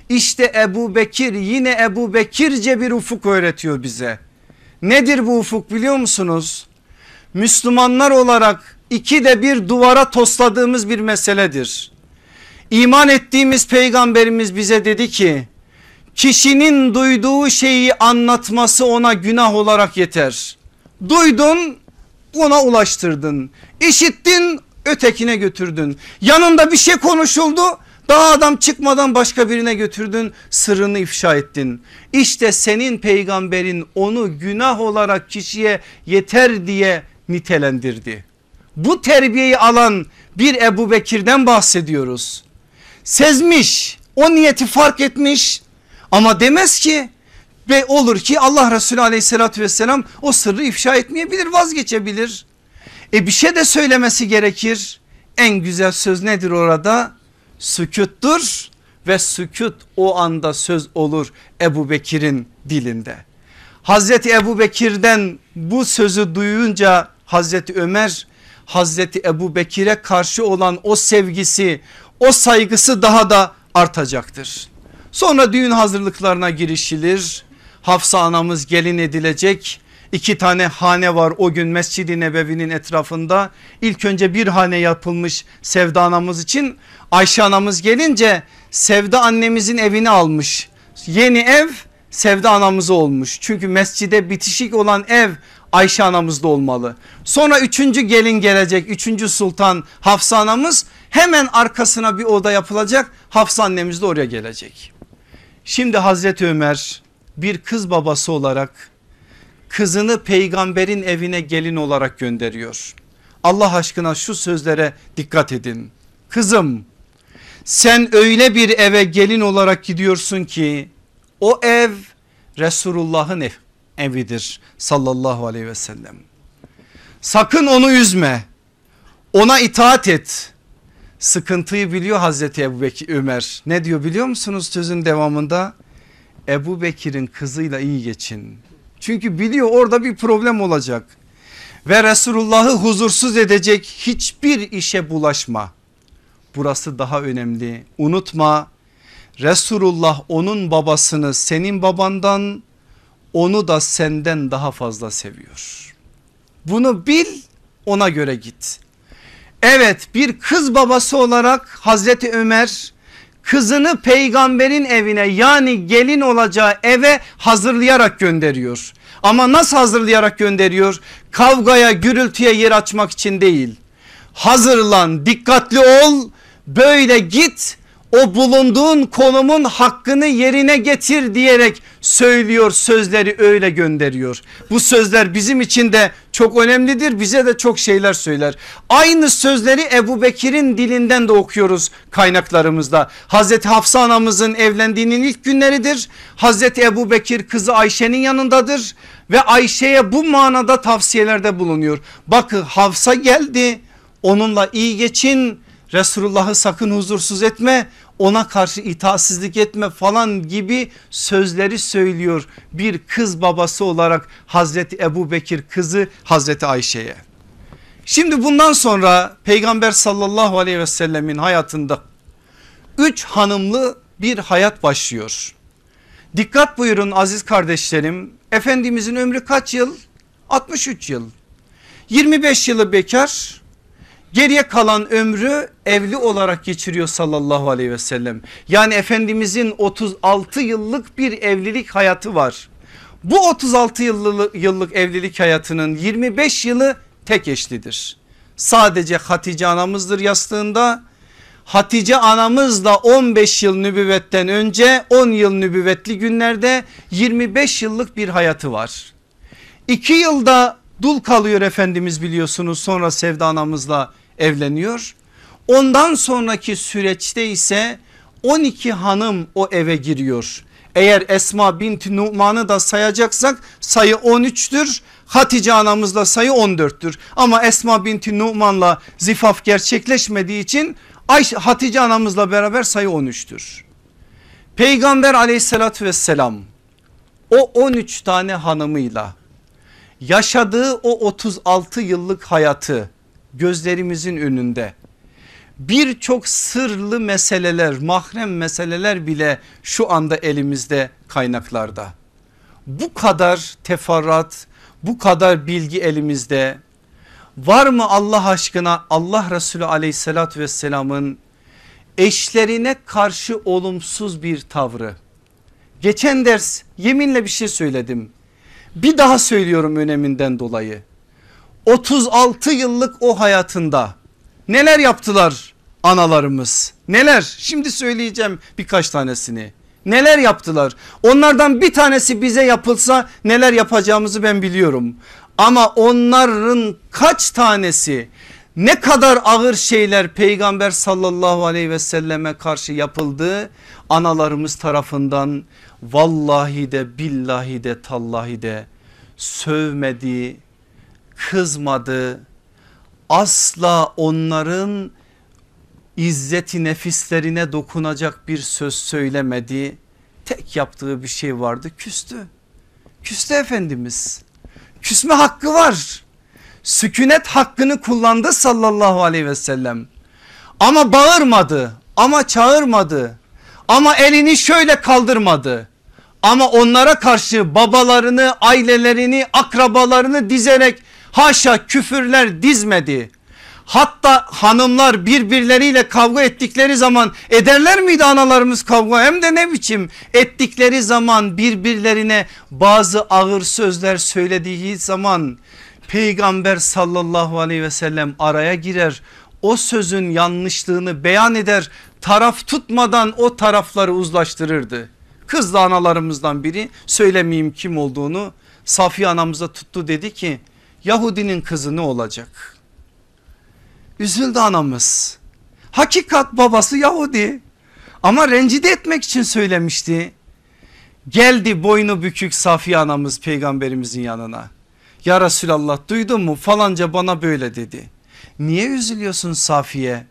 İşte Ebu Bekir yine Ebu Bekirce bir ufuk öğretiyor bize. Nedir bu ufuk biliyor musunuz? Müslümanlar olarak iki de bir duvara tosladığımız bir meseledir. İman ettiğimiz peygamberimiz bize dedi ki kişinin duyduğu şeyi anlatması ona günah olarak yeter. Duydun ona ulaştırdın. İşittin ötekine götürdün. Yanında bir şey konuşuldu daha adam çıkmadan başka birine götürdün sırrını ifşa ettin. İşte senin peygamberin onu günah olarak kişiye yeter diye nitelendirdi. Bu terbiyeyi alan bir Ebu Bekir'den bahsediyoruz. Sezmiş o niyeti fark etmiş ama demez ki ve olur ki Allah Resulü aleyhissalatü vesselam o sırrı ifşa etmeyebilir vazgeçebilir. E bir şey de söylemesi gerekir. En güzel söz nedir orada? Sükuttur ve sükut o anda söz olur Ebu Bekir'in dilinde. Hazreti Ebu Bekir'den bu sözü duyunca Hazreti Ömer Hazreti Ebu Bekir'e karşı olan o sevgisi o saygısı daha da artacaktır. Sonra düğün hazırlıklarına girişilir. Hafsa anamız gelin edilecek. İki tane hane var o gün Mescid-i Nebevi'nin etrafında. İlk önce bir hane yapılmış Sevda anamız için. Ayşe anamız gelince Sevda annemizin evini almış. Yeni ev Sevda anamız olmuş. Çünkü mescide bitişik olan ev Ayşe anamızda olmalı. Sonra üçüncü gelin gelecek. Üçüncü sultan Hafsa anamız hemen arkasına bir oda yapılacak. Hafsa annemiz de oraya gelecek. Şimdi Hazreti Ömer bir kız babası olarak kızını peygamberin evine gelin olarak gönderiyor. Allah aşkına şu sözlere dikkat edin. Kızım sen öyle bir eve gelin olarak gidiyorsun ki o ev Resulullah'ın ev, evidir sallallahu aleyhi ve sellem. Sakın onu üzme ona itaat et. Sıkıntıyı biliyor Hazreti Ebu Bekir Ömer. Ne diyor biliyor musunuz sözün devamında? Ebu Bekir'in kızıyla iyi geçin. Çünkü biliyor orada bir problem olacak. Ve Resulullah'ı huzursuz edecek hiçbir işe bulaşma. burası daha önemli. Unutma Resulullah onun babasını senin babandan onu da senden daha fazla seviyor. Bunu bil ona göre git. Evet bir kız babası olarak Hazreti Ömer kızını peygamberin evine yani gelin olacağı eve hazırlayarak gönderiyor. Ama nasıl hazırlayarak gönderiyor? Kavgaya gürültüye yer açmak için değil. Hazırlan dikkatli ol böyle git o bulunduğun konumun hakkını yerine getir diyerek söylüyor sözleri öyle gönderiyor. Bu sözler bizim için de çok önemlidir bize de çok şeyler söyler. Aynı sözleri Ebu Bekir'in dilinden de okuyoruz kaynaklarımızda. Hazreti Hafsa anamızın evlendiğinin ilk günleridir. Hazreti Ebu Bekir kızı Ayşe'nin yanındadır ve Ayşe'ye bu manada tavsiyelerde bulunuyor. Bakın Hafsa geldi onunla iyi geçin Resulullah'ı sakın huzursuz etme ona karşı itaatsizlik etme falan gibi sözleri söylüyor bir kız babası olarak Hazreti Ebu Bekir kızı Hazreti Ayşe'ye. Şimdi bundan sonra peygamber sallallahu aleyhi ve sellemin hayatında üç hanımlı bir hayat başlıyor. Dikkat buyurun aziz kardeşlerim Efendimizin ömrü kaç yıl? 63 yıl. 25 yılı bekar Geriye kalan ömrü evli olarak geçiriyor sallallahu aleyhi ve sellem. Yani Efendimizin 36 yıllık bir evlilik hayatı var. Bu 36 yıllık, yıllık evlilik hayatının 25 yılı tek eşlidir. Sadece Hatice anamızdır yastığında. Hatice anamız da 15 yıl nübüvvetten önce 10 yıl nübüvvetli günlerde 25 yıllık bir hayatı var. 2 yılda dul kalıyor Efendimiz biliyorsunuz sonra Sevda anamızla evleniyor. Ondan sonraki süreçte ise 12 hanım o eve giriyor. Eğer Esma binti Numan'ı da sayacaksak sayı 13'tür. Hatice anamızla sayı 14'tür. Ama Esma binti Numan'la zifaf gerçekleşmediği için Ayşe, Hatice anamızla beraber sayı 13'tür. Peygamber aleyhissalatü vesselam o 13 tane hanımıyla yaşadığı o 36 yıllık hayatı gözlerimizin önünde birçok sırlı meseleler mahrem meseleler bile şu anda elimizde kaynaklarda. Bu kadar teferrat bu kadar bilgi elimizde var mı Allah aşkına Allah Resulü aleyhissalatü vesselamın eşlerine karşı olumsuz bir tavrı. Geçen ders yeminle bir şey söyledim. Bir daha söylüyorum öneminden dolayı. 36 yıllık o hayatında neler yaptılar analarımız? Neler? Şimdi söyleyeceğim birkaç tanesini. Neler yaptılar? Onlardan bir tanesi bize yapılsa neler yapacağımızı ben biliyorum. Ama onların kaç tanesi ne kadar ağır şeyler peygamber sallallahu aleyhi ve selleme karşı yapıldı analarımız tarafından vallahi de billahi de tallahi de sövmedi kızmadı asla onların izzeti nefislerine dokunacak bir söz söylemedi. Tek yaptığı bir şey vardı küstü. Küstü Efendimiz. Küsme hakkı var. Sükunet hakkını kullandı sallallahu aleyhi ve sellem. Ama bağırmadı ama çağırmadı ama elini şöyle kaldırmadı. Ama onlara karşı babalarını ailelerini akrabalarını dizerek haşa küfürler dizmedi. Hatta hanımlar birbirleriyle kavga ettikleri zaman ederler miydi analarımız kavga hem de ne biçim ettikleri zaman birbirlerine bazı ağır sözler söylediği zaman peygamber sallallahu aleyhi ve sellem araya girer o sözün yanlışlığını beyan eder taraf tutmadan o tarafları uzlaştırırdı. Kız da analarımızdan biri söylemeyeyim kim olduğunu Safiye anamıza tuttu dedi ki Yahudinin kızı ne olacak? Üzüldü anamız. Hakikat babası Yahudi ama rencide etmek için söylemişti. Geldi boynu bükük Safiye anamız peygamberimizin yanına. Ya Resulallah duydun mu falanca bana böyle dedi. Niye üzülüyorsun Safiye?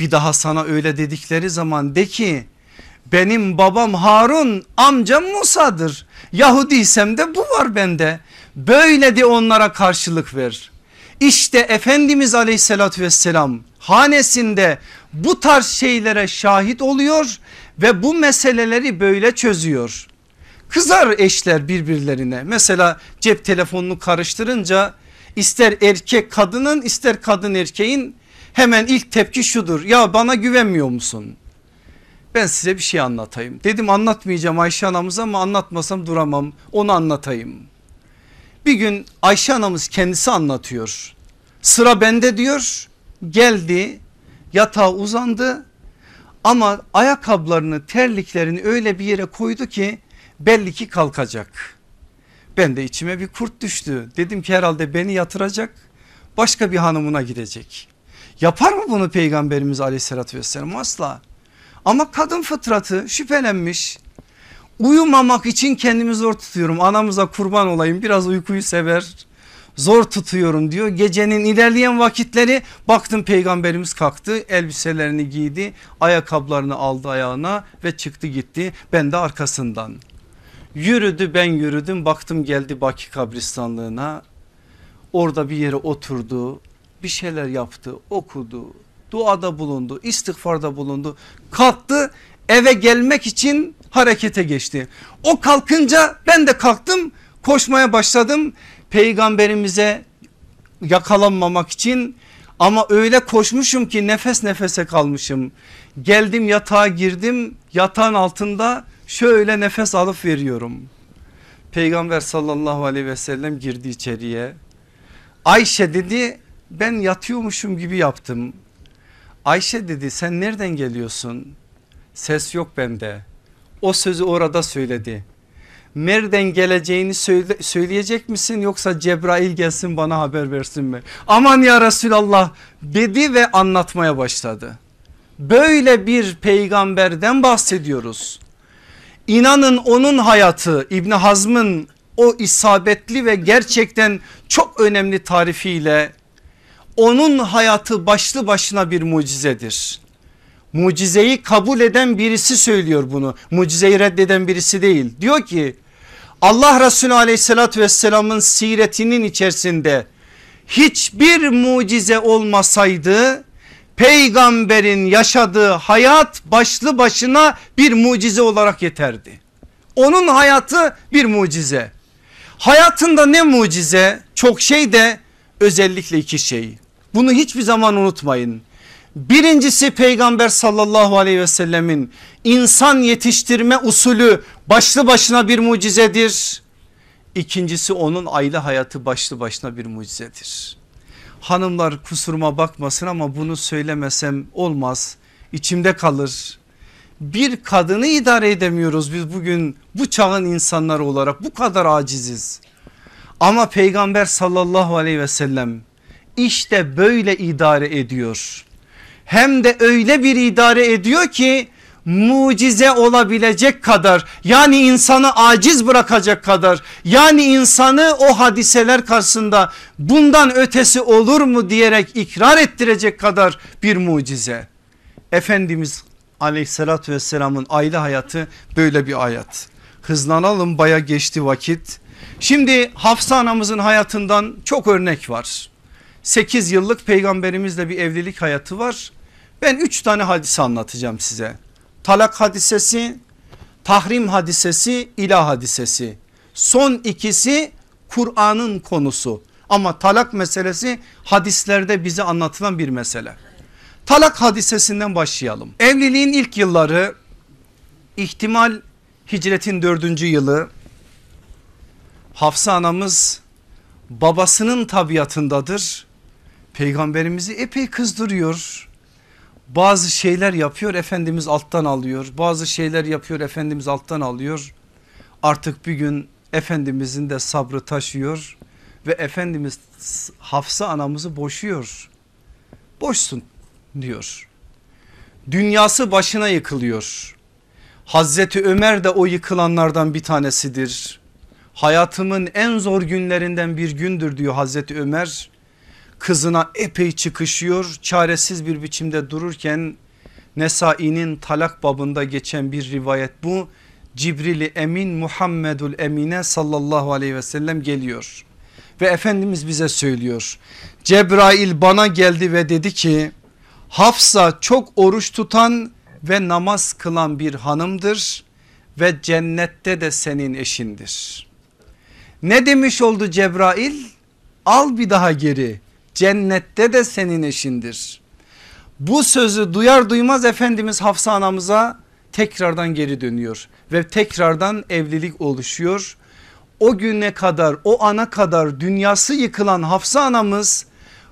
Bir daha sana öyle dedikleri zaman de ki benim babam Harun amcam Musa'dır. Yahudiysem de bu var bende. Böyle de onlara karşılık ver. İşte Efendimiz aleyhissalatü vesselam hanesinde bu tarz şeylere şahit oluyor ve bu meseleleri böyle çözüyor. Kızar eşler birbirlerine mesela cep telefonunu karıştırınca ister erkek kadının ister kadın erkeğin hemen ilk tepki şudur ya bana güvenmiyor musun? Ben size bir şey anlatayım. Dedim anlatmayacağım Ayşe anamız ama anlatmasam duramam onu anlatayım. Bir gün Ayşe anamız kendisi anlatıyor. Sıra bende diyor geldi yatağa uzandı ama ayakkabılarını terliklerini öyle bir yere koydu ki belli ki kalkacak. Ben de içime bir kurt düştü. Dedim ki herhalde beni yatıracak başka bir hanımına gidecek. Yapar mı bunu peygamberimiz aleyhissalatü vesselam asla. Ama kadın fıtratı şüphelenmiş. Uyumamak için kendimi zor tutuyorum. Anamıza kurban olayım biraz uykuyu sever. Zor tutuyorum diyor. Gecenin ilerleyen vakitleri baktım peygamberimiz kalktı. Elbiselerini giydi. Ayakkabılarını aldı ayağına ve çıktı gitti. Ben de arkasından. Yürüdü ben yürüdüm baktım geldi Baki kabristanlığına. Orada bir yere oturdu. Bir şeyler yaptı okudu duada bulundu istiğfarda bulundu kalktı eve gelmek için harekete geçti. O kalkınca ben de kalktım koşmaya başladım peygamberimize yakalanmamak için ama öyle koşmuşum ki nefes nefese kalmışım. Geldim yatağa girdim yatağın altında şöyle nefes alıp veriyorum. Peygamber sallallahu aleyhi ve sellem girdi içeriye. Ayşe dedi ben yatıyormuşum gibi yaptım. Ayşe dedi sen nereden geliyorsun? Ses yok bende. O sözü orada söyledi. Nereden geleceğini söyle, söyleyecek misin yoksa Cebrail gelsin bana haber versin mi? Aman ya Resulallah dedi ve anlatmaya başladı. Böyle bir peygamberden bahsediyoruz. İnanın onun hayatı İbni Hazm'ın o isabetli ve gerçekten çok önemli tarifiyle onun hayatı başlı başına bir mucizedir. Mucizeyi kabul eden birisi söylüyor bunu. Mucizeyi reddeden birisi değil. Diyor ki Allah Resulü aleyhissalatü vesselamın siretinin içerisinde hiçbir mucize olmasaydı peygamberin yaşadığı hayat başlı başına bir mucize olarak yeterdi. Onun hayatı bir mucize. Hayatında ne mucize? Çok şey de özellikle iki şey. Bunu hiçbir zaman unutmayın. Birincisi peygamber sallallahu aleyhi ve sellemin insan yetiştirme usulü başlı başına bir mucizedir. İkincisi onun aile hayatı başlı başına bir mucizedir. Hanımlar kusuruma bakmasın ama bunu söylemesem olmaz. İçimde kalır. Bir kadını idare edemiyoruz biz bugün bu çağın insanları olarak bu kadar aciziz. Ama peygamber sallallahu aleyhi ve sellem işte böyle idare ediyor. Hem de öyle bir idare ediyor ki mucize olabilecek kadar yani insanı aciz bırakacak kadar yani insanı o hadiseler karşısında bundan ötesi olur mu diyerek ikrar ettirecek kadar bir mucize. Efendimiz aleyhissalatü vesselamın aile hayatı böyle bir hayat. Hızlanalım baya geçti vakit. Şimdi Hafsa anamızın hayatından çok örnek var. 8 yıllık peygamberimizle bir evlilik hayatı var. Ben 3 tane hadise anlatacağım size. Talak hadisesi, tahrim hadisesi, ilah hadisesi. Son ikisi Kur'an'ın konusu. Ama talak meselesi hadislerde bize anlatılan bir mesele. Talak hadisesinden başlayalım. Evliliğin ilk yılları ihtimal hicretin dördüncü yılı. Hafsa anamız babasının tabiatındadır peygamberimizi epey kızdırıyor. Bazı şeyler yapıyor Efendimiz alttan alıyor. Bazı şeyler yapıyor Efendimiz alttan alıyor. Artık bir gün Efendimizin de sabrı taşıyor ve Efendimiz Hafsa anamızı boşuyor. Boşsun diyor. Dünyası başına yıkılıyor. Hazreti Ömer de o yıkılanlardan bir tanesidir. Hayatımın en zor günlerinden bir gündür diyor Hazreti Ömer kızına epey çıkışıyor çaresiz bir biçimde dururken Nesai'nin talak babında geçen bir rivayet bu. Cibril Emin Muhammedul Emine sallallahu aleyhi ve sellem geliyor. Ve Efendimiz bize söylüyor. Cebrail bana geldi ve dedi ki Hafsa çok oruç tutan ve namaz kılan bir hanımdır ve cennette de senin eşindir. Ne demiş oldu Cebrail? Al bir daha geri cennette de senin eşindir. Bu sözü duyar duymaz Efendimiz Hafsa anamıza tekrardan geri dönüyor ve tekrardan evlilik oluşuyor. O güne kadar o ana kadar dünyası yıkılan Hafsa anamız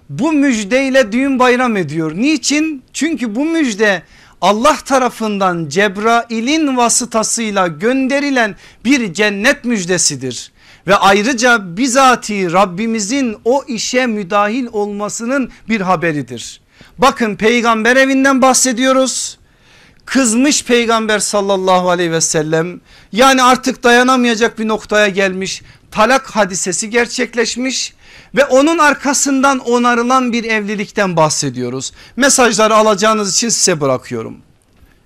bu müjdeyle düğün bayram ediyor. Niçin? Çünkü bu müjde Allah tarafından Cebrail'in vasıtasıyla gönderilen bir cennet müjdesidir. Ve ayrıca bizatihi Rabbimizin o işe müdahil olmasının bir haberidir. Bakın peygamber evinden bahsediyoruz. Kızmış peygamber sallallahu aleyhi ve sellem yani artık dayanamayacak bir noktaya gelmiş talak hadisesi gerçekleşmiş ve onun arkasından onarılan bir evlilikten bahsediyoruz. Mesajları alacağınız için size bırakıyorum.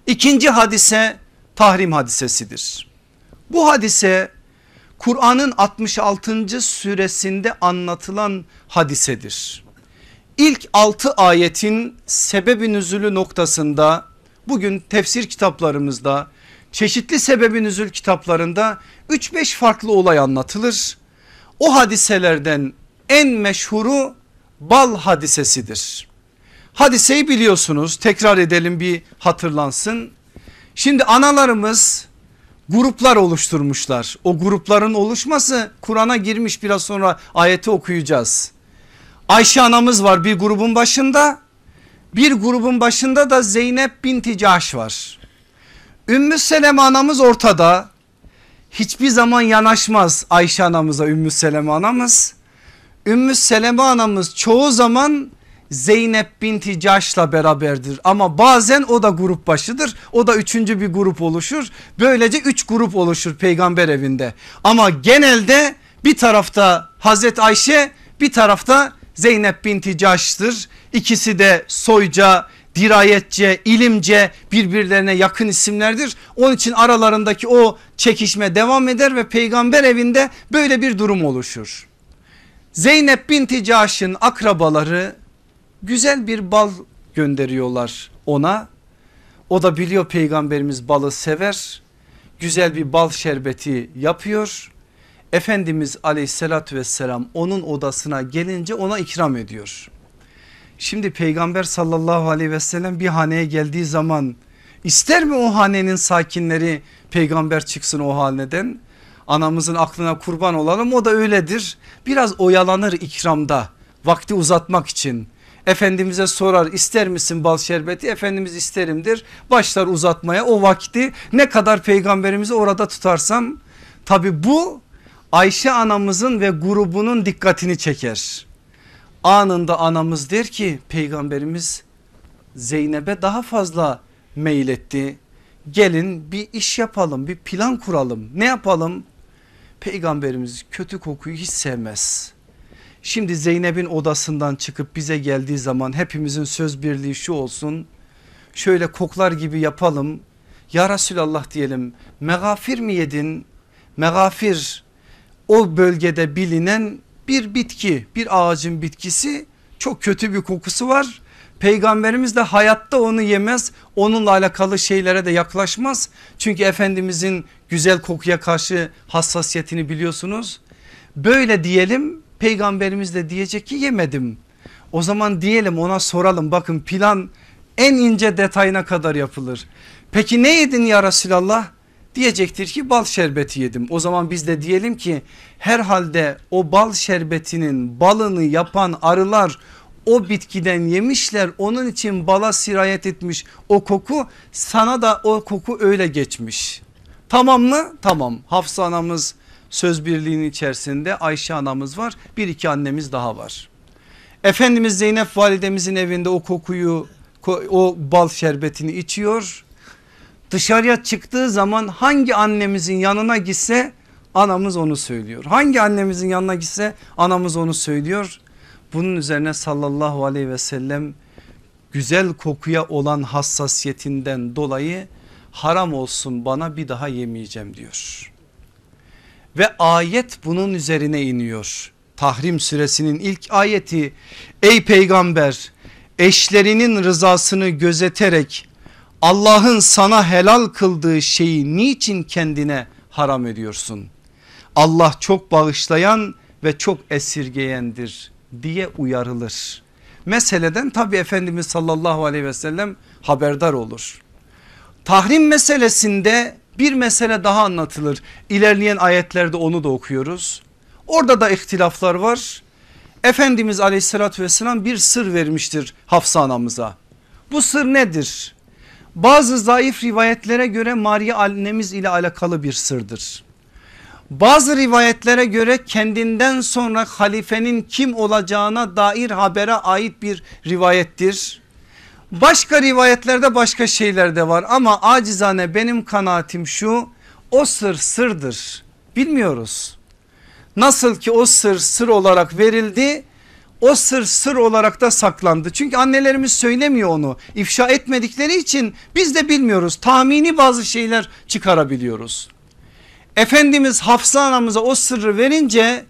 İkinci hadise tahrim hadisesidir. Bu hadise Kur'an'ın 66. süresinde anlatılan hadisedir. İlk 6 ayetin sebebi nüzülü noktasında bugün tefsir kitaplarımızda çeşitli sebebi nüzül kitaplarında 3-5 farklı olay anlatılır. O hadiselerden en meşhuru bal hadisesidir. Hadiseyi biliyorsunuz tekrar edelim bir hatırlansın. Şimdi analarımız gruplar oluşturmuşlar. O grupların oluşması Kur'an'a girmiş biraz sonra ayeti okuyacağız. Ayşe anamız var bir grubun başında. Bir grubun başında da Zeynep binti Cahş var. Ümmü Seleme anamız ortada. Hiçbir zaman yanaşmaz Ayşe anamıza Ümmü Seleme anamız. Ümmü Seleme anamız çoğu zaman Zeynep binti Caş'la beraberdir. Ama bazen o da grup başıdır. O da üçüncü bir grup oluşur. Böylece üç grup oluşur peygamber evinde. Ama genelde bir tarafta Hazreti Ayşe bir tarafta Zeynep binti Caş'tır. İkisi de soyca dirayetçe ilimce birbirlerine yakın isimlerdir. Onun için aralarındaki o çekişme devam eder ve peygamber evinde böyle bir durum oluşur. Zeynep binti Caş'ın akrabaları güzel bir bal gönderiyorlar ona. O da biliyor peygamberimiz balı sever. Güzel bir bal şerbeti yapıyor. Efendimiz aleyhissalatü vesselam onun odasına gelince ona ikram ediyor. Şimdi peygamber sallallahu aleyhi ve sellem bir haneye geldiği zaman ister mi o hanenin sakinleri peygamber çıksın o haneden? Anamızın aklına kurban olalım o da öyledir. Biraz oyalanır ikramda vakti uzatmak için. Efendimiz'e sorar ister misin bal şerbeti? Efendimiz isterimdir. Başlar uzatmaya o vakti ne kadar peygamberimizi orada tutarsam. Tabi bu Ayşe anamızın ve grubunun dikkatini çeker. Anında anamız der ki peygamberimiz Zeynep'e daha fazla meyletti. Gelin bir iş yapalım bir plan kuralım ne yapalım? Peygamberimiz kötü kokuyu hiç sevmez Şimdi Zeynep'in odasından çıkıp bize geldiği zaman hepimizin söz birliği şu olsun. Şöyle koklar gibi yapalım. Ya Resulallah diyelim megafir mi yedin? Megafir o bölgede bilinen bir bitki bir ağacın bitkisi çok kötü bir kokusu var. Peygamberimiz de hayatta onu yemez onunla alakalı şeylere de yaklaşmaz. Çünkü Efendimizin güzel kokuya karşı hassasiyetini biliyorsunuz. Böyle diyelim Peygamberimiz de diyecek ki yemedim. O zaman diyelim ona soralım bakın plan en ince detayına kadar yapılır. Peki ne yedin ya Resulallah? Diyecektir ki bal şerbeti yedim. O zaman biz de diyelim ki herhalde o bal şerbetinin balını yapan arılar o bitkiden yemişler onun için bala sirayet etmiş o koku sana da o koku öyle geçmiş. Tamam mı? Tamam Hafsa anamız söz birliğinin içerisinde Ayşe anamız var bir iki annemiz daha var. Efendimiz Zeynep validemizin evinde o kokuyu o bal şerbetini içiyor. Dışarıya çıktığı zaman hangi annemizin yanına gitse anamız onu söylüyor. Hangi annemizin yanına gitse anamız onu söylüyor. Bunun üzerine sallallahu aleyhi ve sellem güzel kokuya olan hassasiyetinden dolayı haram olsun bana bir daha yemeyeceğim diyor. Ve ayet bunun üzerine iniyor. Tahrim suresinin ilk ayeti ey peygamber eşlerinin rızasını gözeterek Allah'ın sana helal kıldığı şeyi niçin kendine haram ediyorsun? Allah çok bağışlayan ve çok esirgeyendir diye uyarılır. Meseleden tabi Efendimiz sallallahu aleyhi ve sellem haberdar olur. Tahrim meselesinde bir mesele daha anlatılır. İlerleyen ayetlerde onu da okuyoruz. Orada da ihtilaflar var. Efendimiz aleyhissalatü vesselam bir sır vermiştir Hafsa anamıza. Bu sır nedir? Bazı zayıf rivayetlere göre Maria annemiz ile alakalı bir sırdır. Bazı rivayetlere göre kendinden sonra halifenin kim olacağına dair habere ait bir rivayettir. Başka rivayetlerde başka şeyler de var ama acizane benim kanaatim şu o sır sırdır bilmiyoruz. Nasıl ki o sır sır olarak verildi o sır sır olarak da saklandı. Çünkü annelerimiz söylemiyor onu ifşa etmedikleri için biz de bilmiyoruz tahmini bazı şeyler çıkarabiliyoruz. Efendimiz Hafsa anamıza o sırrı verince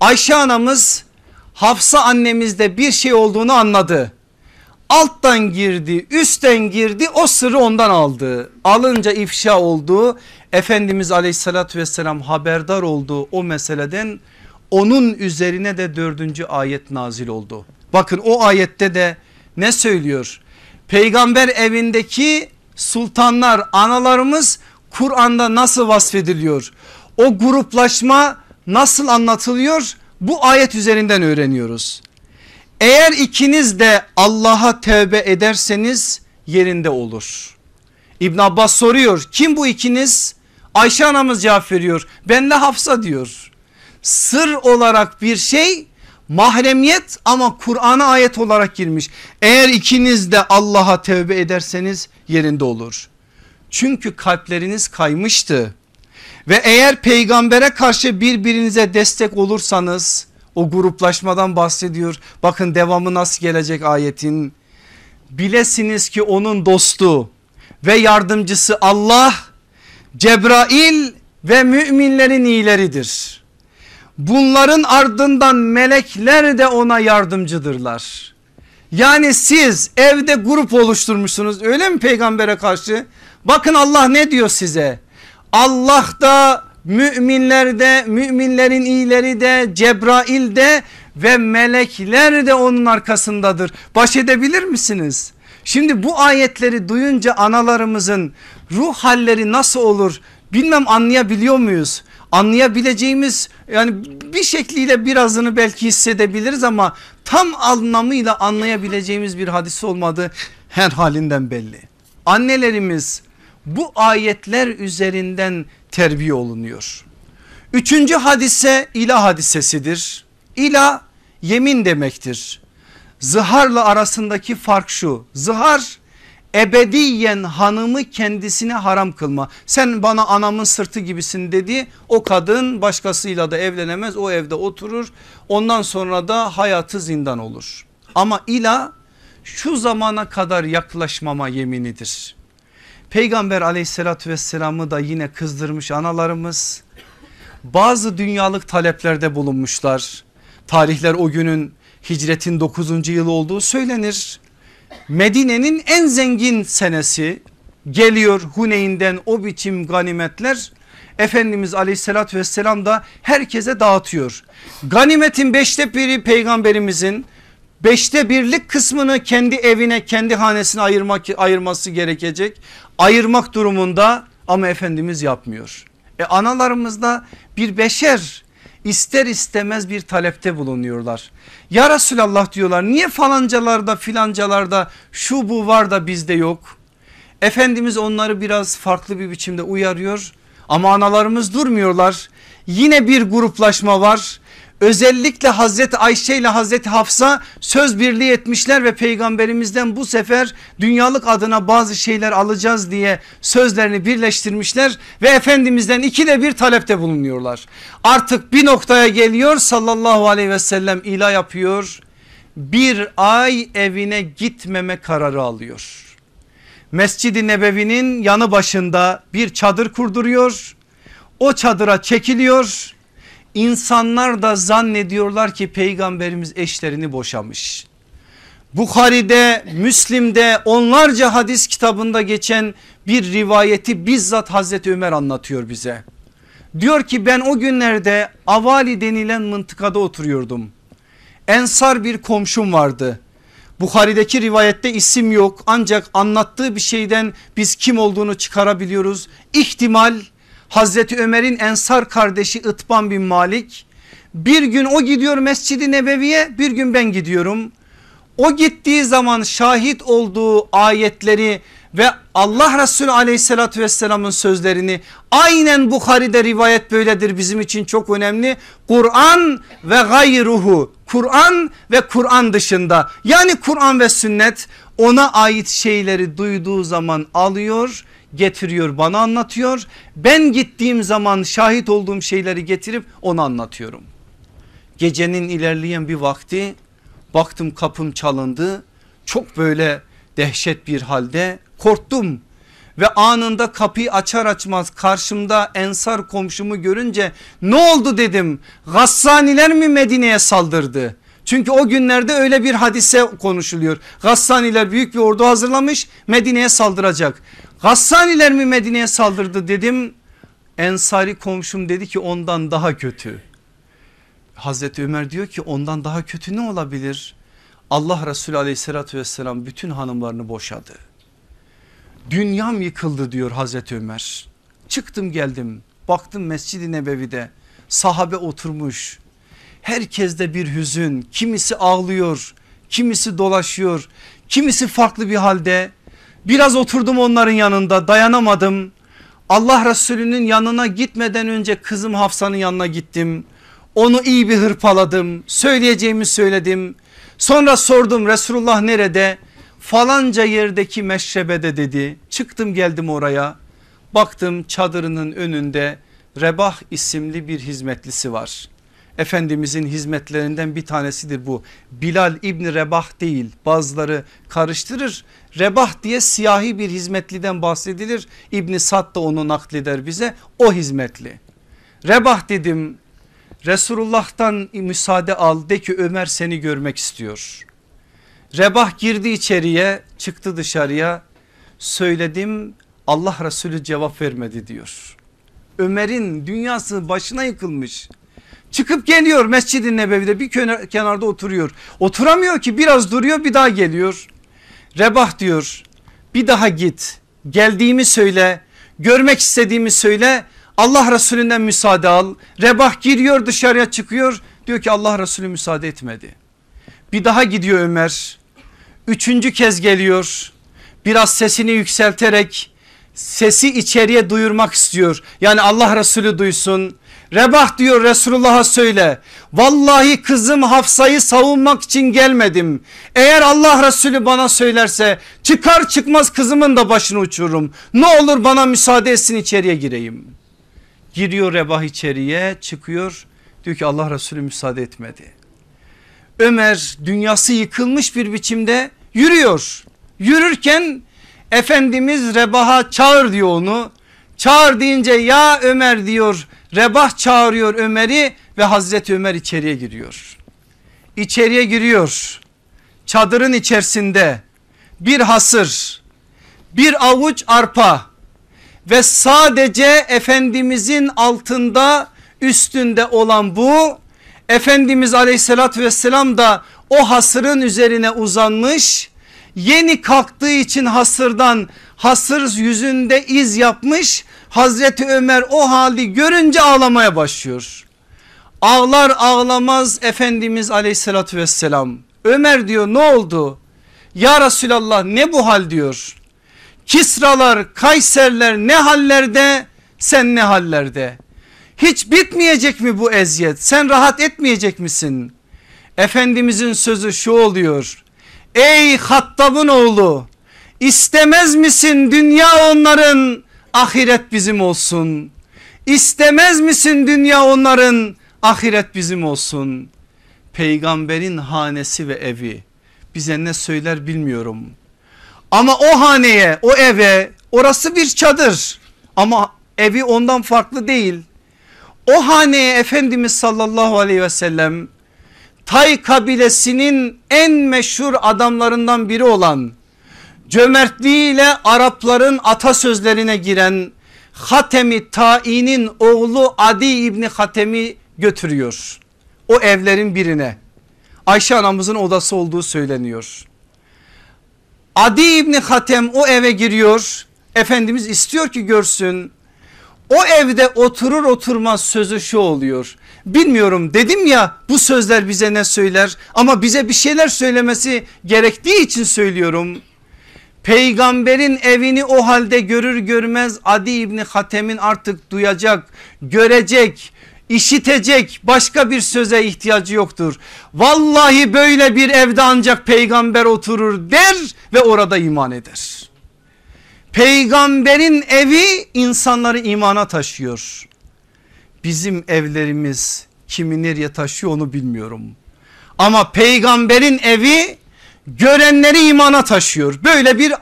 Ayşe anamız Hafsa annemizde bir şey olduğunu anladı. Alttan girdi üstten girdi o sırrı ondan aldı. Alınca ifşa oldu. Efendimiz aleyhissalatü vesselam haberdar olduğu o meseleden onun üzerine de dördüncü ayet nazil oldu. Bakın o ayette de ne söylüyor? Peygamber evindeki sultanlar analarımız Kur'an'da nasıl vasfediliyor? O gruplaşma nasıl anlatılıyor? Bu ayet üzerinden öğreniyoruz. Eğer ikiniz de Allah'a tevbe ederseniz yerinde olur. İbn Abbas soruyor kim bu ikiniz? Ayşe anamız cevap veriyor. Ben de Hafsa diyor. Sır olarak bir şey mahremiyet ama Kur'an'a ayet olarak girmiş. Eğer ikiniz de Allah'a tevbe ederseniz yerinde olur. Çünkü kalpleriniz kaymıştı. Ve eğer peygambere karşı birbirinize destek olursanız o gruplaşmadan bahsediyor. Bakın devamı nasıl gelecek ayetin. Bilesiniz ki onun dostu ve yardımcısı Allah, Cebrail ve müminlerin iyileridir. Bunların ardından melekler de ona yardımcıdırlar. Yani siz evde grup oluşturmuşsunuz öyle mi peygambere karşı? Bakın Allah ne diyor size? Allah da müminlerde müminlerin iyileri de Cebrail de ve melekler de onun arkasındadır. Baş edebilir misiniz? Şimdi bu ayetleri duyunca analarımızın ruh halleri nasıl olur bilmem anlayabiliyor muyuz? Anlayabileceğimiz yani bir şekliyle birazını belki hissedebiliriz ama tam anlamıyla anlayabileceğimiz bir hadis olmadı her halinden belli. Annelerimiz bu ayetler üzerinden terbiye olunuyor. Üçüncü hadise ilah hadisesidir. İlah yemin demektir. Zıharla arasındaki fark şu. Zıhar ebediyen hanımı kendisine haram kılma. Sen bana anamın sırtı gibisin dedi. O kadın başkasıyla da evlenemez o evde oturur. Ondan sonra da hayatı zindan olur. Ama ilah şu zamana kadar yaklaşmama yeminidir. Peygamber aleyhissalatü vesselamı da yine kızdırmış analarımız. Bazı dünyalık taleplerde bulunmuşlar. Tarihler o günün hicretin 9. yılı olduğu söylenir. Medine'nin en zengin senesi geliyor Huneyn'den o biçim ganimetler. Efendimiz aleyhissalatü vesselam da herkese dağıtıyor. Ganimetin beşte biri peygamberimizin beşte birlik kısmını kendi evine kendi hanesine ayırmak, ayırması gerekecek. Ayırmak durumunda ama Efendimiz yapmıyor. E analarımız da bir beşer ister istemez bir talepte bulunuyorlar. Ya Resulallah diyorlar niye falancalarda filancalarda şu bu var da bizde yok. Efendimiz onları biraz farklı bir biçimde uyarıyor ama analarımız durmuyorlar. Yine bir gruplaşma var özellikle Hazreti Ayşe ile Hazreti Hafsa söz birliği etmişler ve peygamberimizden bu sefer dünyalık adına bazı şeyler alacağız diye sözlerini birleştirmişler ve Efendimizden iki de bir talepte bulunuyorlar. Artık bir noktaya geliyor sallallahu aleyhi ve sellem ilah yapıyor bir ay evine gitmeme kararı alıyor. Mescid-i Nebevi'nin yanı başında bir çadır kurduruyor. O çadıra çekiliyor İnsanlar da zannediyorlar ki peygamberimiz eşlerini boşamış. Bukhari'de, Müslim'de onlarca hadis kitabında geçen bir rivayeti bizzat Hazreti Ömer anlatıyor bize. Diyor ki ben o günlerde Avali denilen mıntıkada oturuyordum. Ensar bir komşum vardı. Bukhari'deki rivayette isim yok ancak anlattığı bir şeyden biz kim olduğunu çıkarabiliyoruz. İhtimal Hazreti Ömer'in Ensar kardeşi Itban bin Malik bir gün o gidiyor Mescid-i Nebevi'ye bir gün ben gidiyorum. O gittiği zaman şahit olduğu ayetleri ve Allah Resulü aleyhissalatü vesselamın sözlerini aynen Bukhari'de rivayet böyledir bizim için çok önemli. Kur'an ve gayruhu Kur'an ve Kur'an dışında yani Kur'an ve sünnet ona ait şeyleri duyduğu zaman alıyor getiriyor bana anlatıyor. Ben gittiğim zaman şahit olduğum şeyleri getirip ona anlatıyorum. Gecenin ilerleyen bir vakti baktım kapım çalındı. Çok böyle dehşet bir halde korktum ve anında kapıyı açar açmaz karşımda ensar komşumu görünce ne oldu dedim. Gassaniler mi Medine'ye saldırdı? Çünkü o günlerde öyle bir hadise konuşuluyor. Gassaniler büyük bir ordu hazırlamış Medine'ye saldıracak. Gassaniler mi Medine'ye saldırdı dedim. Ensari komşum dedi ki ondan daha kötü. Hazreti Ömer diyor ki ondan daha kötü ne olabilir? Allah Resulü aleyhissalatü vesselam bütün hanımlarını boşadı. Dünyam yıkıldı diyor Hazreti Ömer. Çıktım geldim baktım Mescid-i Nebevi'de sahabe oturmuş. Herkeste bir hüzün kimisi ağlıyor kimisi dolaşıyor kimisi farklı bir halde. Biraz oturdum onların yanında dayanamadım. Allah Resulü'nün yanına gitmeden önce kızım Hafsa'nın yanına gittim. Onu iyi bir hırpaladım söyleyeceğimi söyledim. Sonra sordum Resulullah nerede? Falanca yerdeki meşrebede dedi. Çıktım geldim oraya. Baktım çadırının önünde Rebah isimli bir hizmetlisi var. Efendimizin hizmetlerinden bir tanesidir bu. Bilal İbni Rebah değil bazıları karıştırır. Rebah diye siyahi bir hizmetliden bahsedilir. İbni Sad da onu nakleder bize o hizmetli. Rebah dedim Resulullah'tan müsaade al de ki Ömer seni görmek istiyor. Rebah girdi içeriye çıktı dışarıya söyledim Allah Resulü cevap vermedi diyor. Ömer'in dünyası başına yıkılmış. Çıkıp geliyor Mescid-i Nebevi'de bir kenarda oturuyor. Oturamıyor ki biraz duruyor bir daha geliyor. Rebah diyor bir daha git geldiğimi söyle görmek istediğimi söyle Allah Resulünden müsaade al. Rebah giriyor dışarıya çıkıyor diyor ki Allah Resulü müsaade etmedi. Bir daha gidiyor Ömer. Üçüncü kez geliyor. Biraz sesini yükselterek sesi içeriye duyurmak istiyor. Yani Allah Resulü duysun. Rebah diyor Resulullah'a söyle. Vallahi kızım Hafsa'yı savunmak için gelmedim. Eğer Allah Resulü bana söylerse çıkar çıkmaz kızımın da başını uçururum. Ne olur bana müsaade etsin içeriye gireyim. Giriyor Rebah içeriye çıkıyor diyor ki Allah Resulü müsaade etmedi. Ömer dünyası yıkılmış bir biçimde yürüyor. Yürürken Efendimiz Rebah'a çağır diyor onu. Çağır deyince ya Ömer diyor Rebah çağırıyor Ömer'i ve Hazreti Ömer içeriye giriyor. İçeriye giriyor. Çadırın içerisinde bir hasır, bir avuç arpa ve sadece Efendimizin altında üstünde olan bu Efendimiz aleyhissalatü vesselam da o hasırın üzerine uzanmış yeni kalktığı için hasırdan hasır yüzünde iz yapmış Hazreti Ömer o hali görünce ağlamaya başlıyor. Ağlar ağlamaz Efendimiz aleyhissalatü vesselam Ömer diyor ne oldu? Ya Resulallah ne bu hal diyor. Kisralar, Kayserler ne hallerde sen ne hallerde? Hiç bitmeyecek mi bu eziyet? Sen rahat etmeyecek misin? Efendimizin sözü şu oluyor. Ey Hattab'ın oğlu istemez misin dünya onların ahiret bizim olsun. İstemez misin dünya onların ahiret bizim olsun. Peygamberin hanesi ve evi bize ne söyler bilmiyorum. Ama o haneye o eve orası bir çadır ama evi ondan farklı değil. O haneye Efendimiz sallallahu aleyhi ve sellem Tay kabilesinin en meşhur adamlarından biri olan cömertliğiyle Arapların atasözlerine giren Hatemi Ta'i'nin oğlu Adi İbni Hatemi götürüyor. O evlerin birine Ayşe anamızın odası olduğu söyleniyor. Adi İbni Hatem o eve giriyor. Efendimiz istiyor ki görsün. O evde oturur oturmaz sözü şu oluyor. Bilmiyorum dedim ya bu sözler bize ne söyler ama bize bir şeyler söylemesi gerektiği için söylüyorum. Peygamberin evini o halde görür görmez Adi İbni Hatem'in artık duyacak, görecek, işitecek başka bir söze ihtiyacı yoktur. Vallahi böyle bir evde ancak peygamber oturur der ve orada iman eder. Peygamberin evi insanları imana taşıyor. Bizim evlerimiz kimi nereye taşıyor onu bilmiyorum. Ama peygamberin evi görenleri imana taşıyor. Böyle bir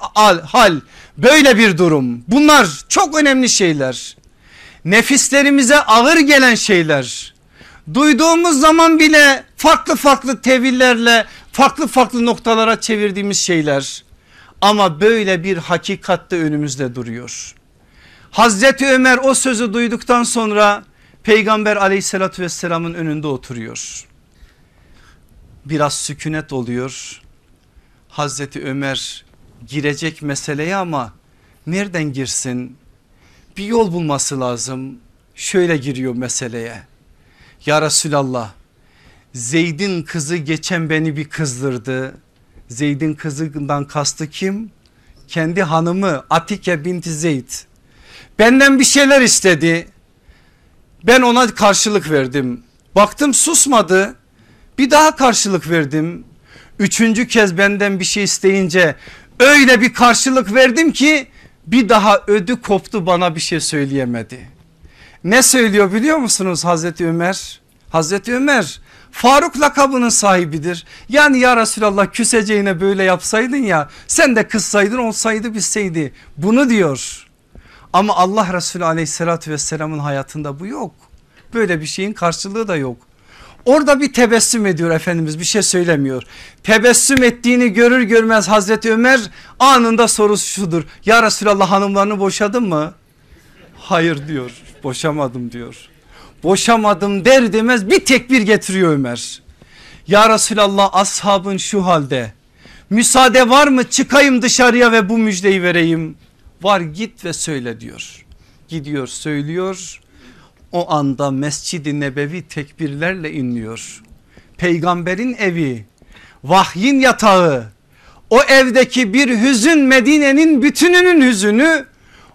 hal, böyle bir durum. Bunlar çok önemli şeyler. Nefislerimize ağır gelen şeyler. Duyduğumuz zaman bile farklı farklı tevillerle farklı farklı noktalara çevirdiğimiz şeyler. Ama böyle bir hakikatte önümüzde duruyor. Hazreti Ömer o sözü duyduktan sonra peygamber aleyhissalatü vesselamın önünde oturuyor. Biraz sükunet oluyor. Hazreti Ömer girecek meseleye ama nereden girsin? Bir yol bulması lazım. Şöyle giriyor meseleye. Ya Resulallah Zeyd'in kızı geçen beni bir kızdırdı. Zeyd'in kızından kastı kim? Kendi hanımı Atike binti Zeyd. Benden bir şeyler istedi. Ben ona karşılık verdim. Baktım susmadı. Bir daha karşılık verdim. Üçüncü kez benden bir şey isteyince öyle bir karşılık verdim ki bir daha ödü koptu bana bir şey söyleyemedi. Ne söylüyor biliyor musunuz Hazreti Ömer? Hazreti Ömer Faruk lakabının sahibidir. Yani ya Resulallah küseceğine böyle yapsaydın ya sen de kızsaydın olsaydı bilseydi bunu diyor. Ama Allah Resulü aleyhissalatü vesselamın hayatında bu yok. Böyle bir şeyin karşılığı da yok. Orada bir tebessüm ediyor Efendimiz bir şey söylemiyor. Tebessüm ettiğini görür görmez Hazreti Ömer anında sorusu şudur. Ya Resulallah hanımlarını boşadın mı? Hayır diyor boşamadım diyor. Boşamadım der demez bir tekbir getiriyor Ömer. Ya Resulallah ashabın şu halde. Müsaade var mı çıkayım dışarıya ve bu müjdeyi vereyim. Var git ve söyle diyor. Gidiyor söylüyor o anda Mescid-i Nebevi tekbirlerle inliyor. Peygamberin evi, vahyin yatağı, o evdeki bir hüzün Medine'nin bütününün hüzünü,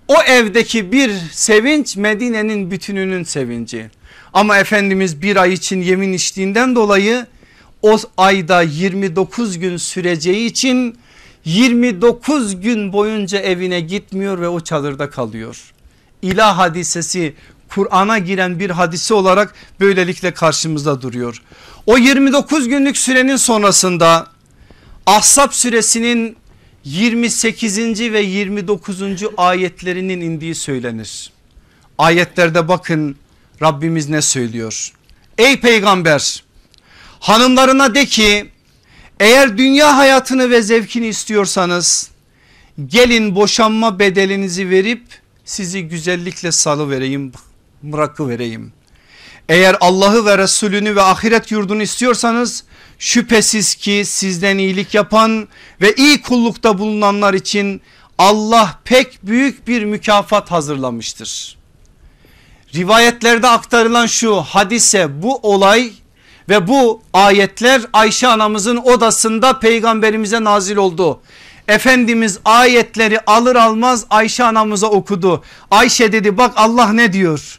o evdeki bir sevinç Medine'nin bütününün sevinci. Ama Efendimiz bir ay için yemin içtiğinden dolayı o ayda 29 gün süreceği için 29 gün boyunca evine gitmiyor ve o çadırda kalıyor. İlah hadisesi Kur'an'a giren bir hadise olarak böylelikle karşımızda duruyor. O 29 günlük sürenin sonrasında Ahzab suresinin 28. ve 29. ayetlerinin indiği söylenir. Ayetlerde bakın Rabbimiz ne söylüyor? Ey peygamber hanımlarına de ki eğer dünya hayatını ve zevkini istiyorsanız gelin boşanma bedelinizi verip sizi güzellikle salı vereyim bırakı vereyim. Eğer Allah'ı ve Resulünü ve ahiret yurdunu istiyorsanız şüphesiz ki sizden iyilik yapan ve iyi kullukta bulunanlar için Allah pek büyük bir mükafat hazırlamıştır. Rivayetlerde aktarılan şu hadise bu olay ve bu ayetler Ayşe anamızın odasında peygamberimize nazil oldu. Efendimiz ayetleri alır almaz Ayşe anamıza okudu. Ayşe dedi bak Allah ne diyor?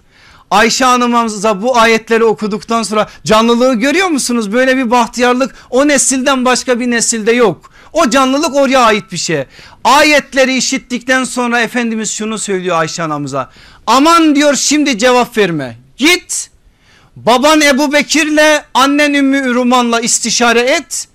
Ayşe Hanım'ımıza bu ayetleri okuduktan sonra canlılığı görüyor musunuz? Böyle bir bahtiyarlık o nesilden başka bir nesilde yok. O canlılık oraya ait bir şey. Ayetleri işittikten sonra Efendimiz şunu söylüyor Ayşe anamıza. Aman diyor şimdi cevap verme. Git baban Ebu Bekir'le annen Ümmü Ürüman'la istişare et.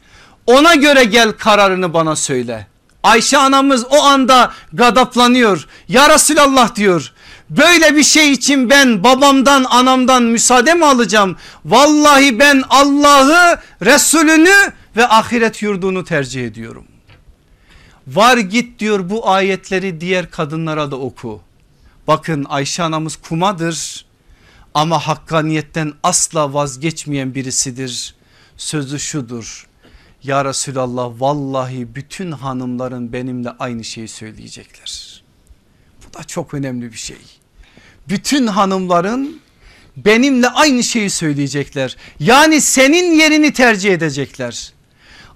Ona göre gel kararını bana söyle. Ayşe anamız o anda gadaplanıyor. Ya Resulallah diyor Böyle bir şey için ben babamdan anamdan müsaade mi alacağım? Vallahi ben Allah'ı Resulünü ve ahiret yurdunu tercih ediyorum. Var git diyor bu ayetleri diğer kadınlara da oku. Bakın Ayşe anamız kumadır ama hakkaniyetten asla vazgeçmeyen birisidir. Sözü şudur. Ya Resulallah vallahi bütün hanımların benimle aynı şeyi söyleyecekler. Da çok önemli bir şey. Bütün hanımların benimle aynı şeyi söyleyecekler. Yani senin yerini tercih edecekler.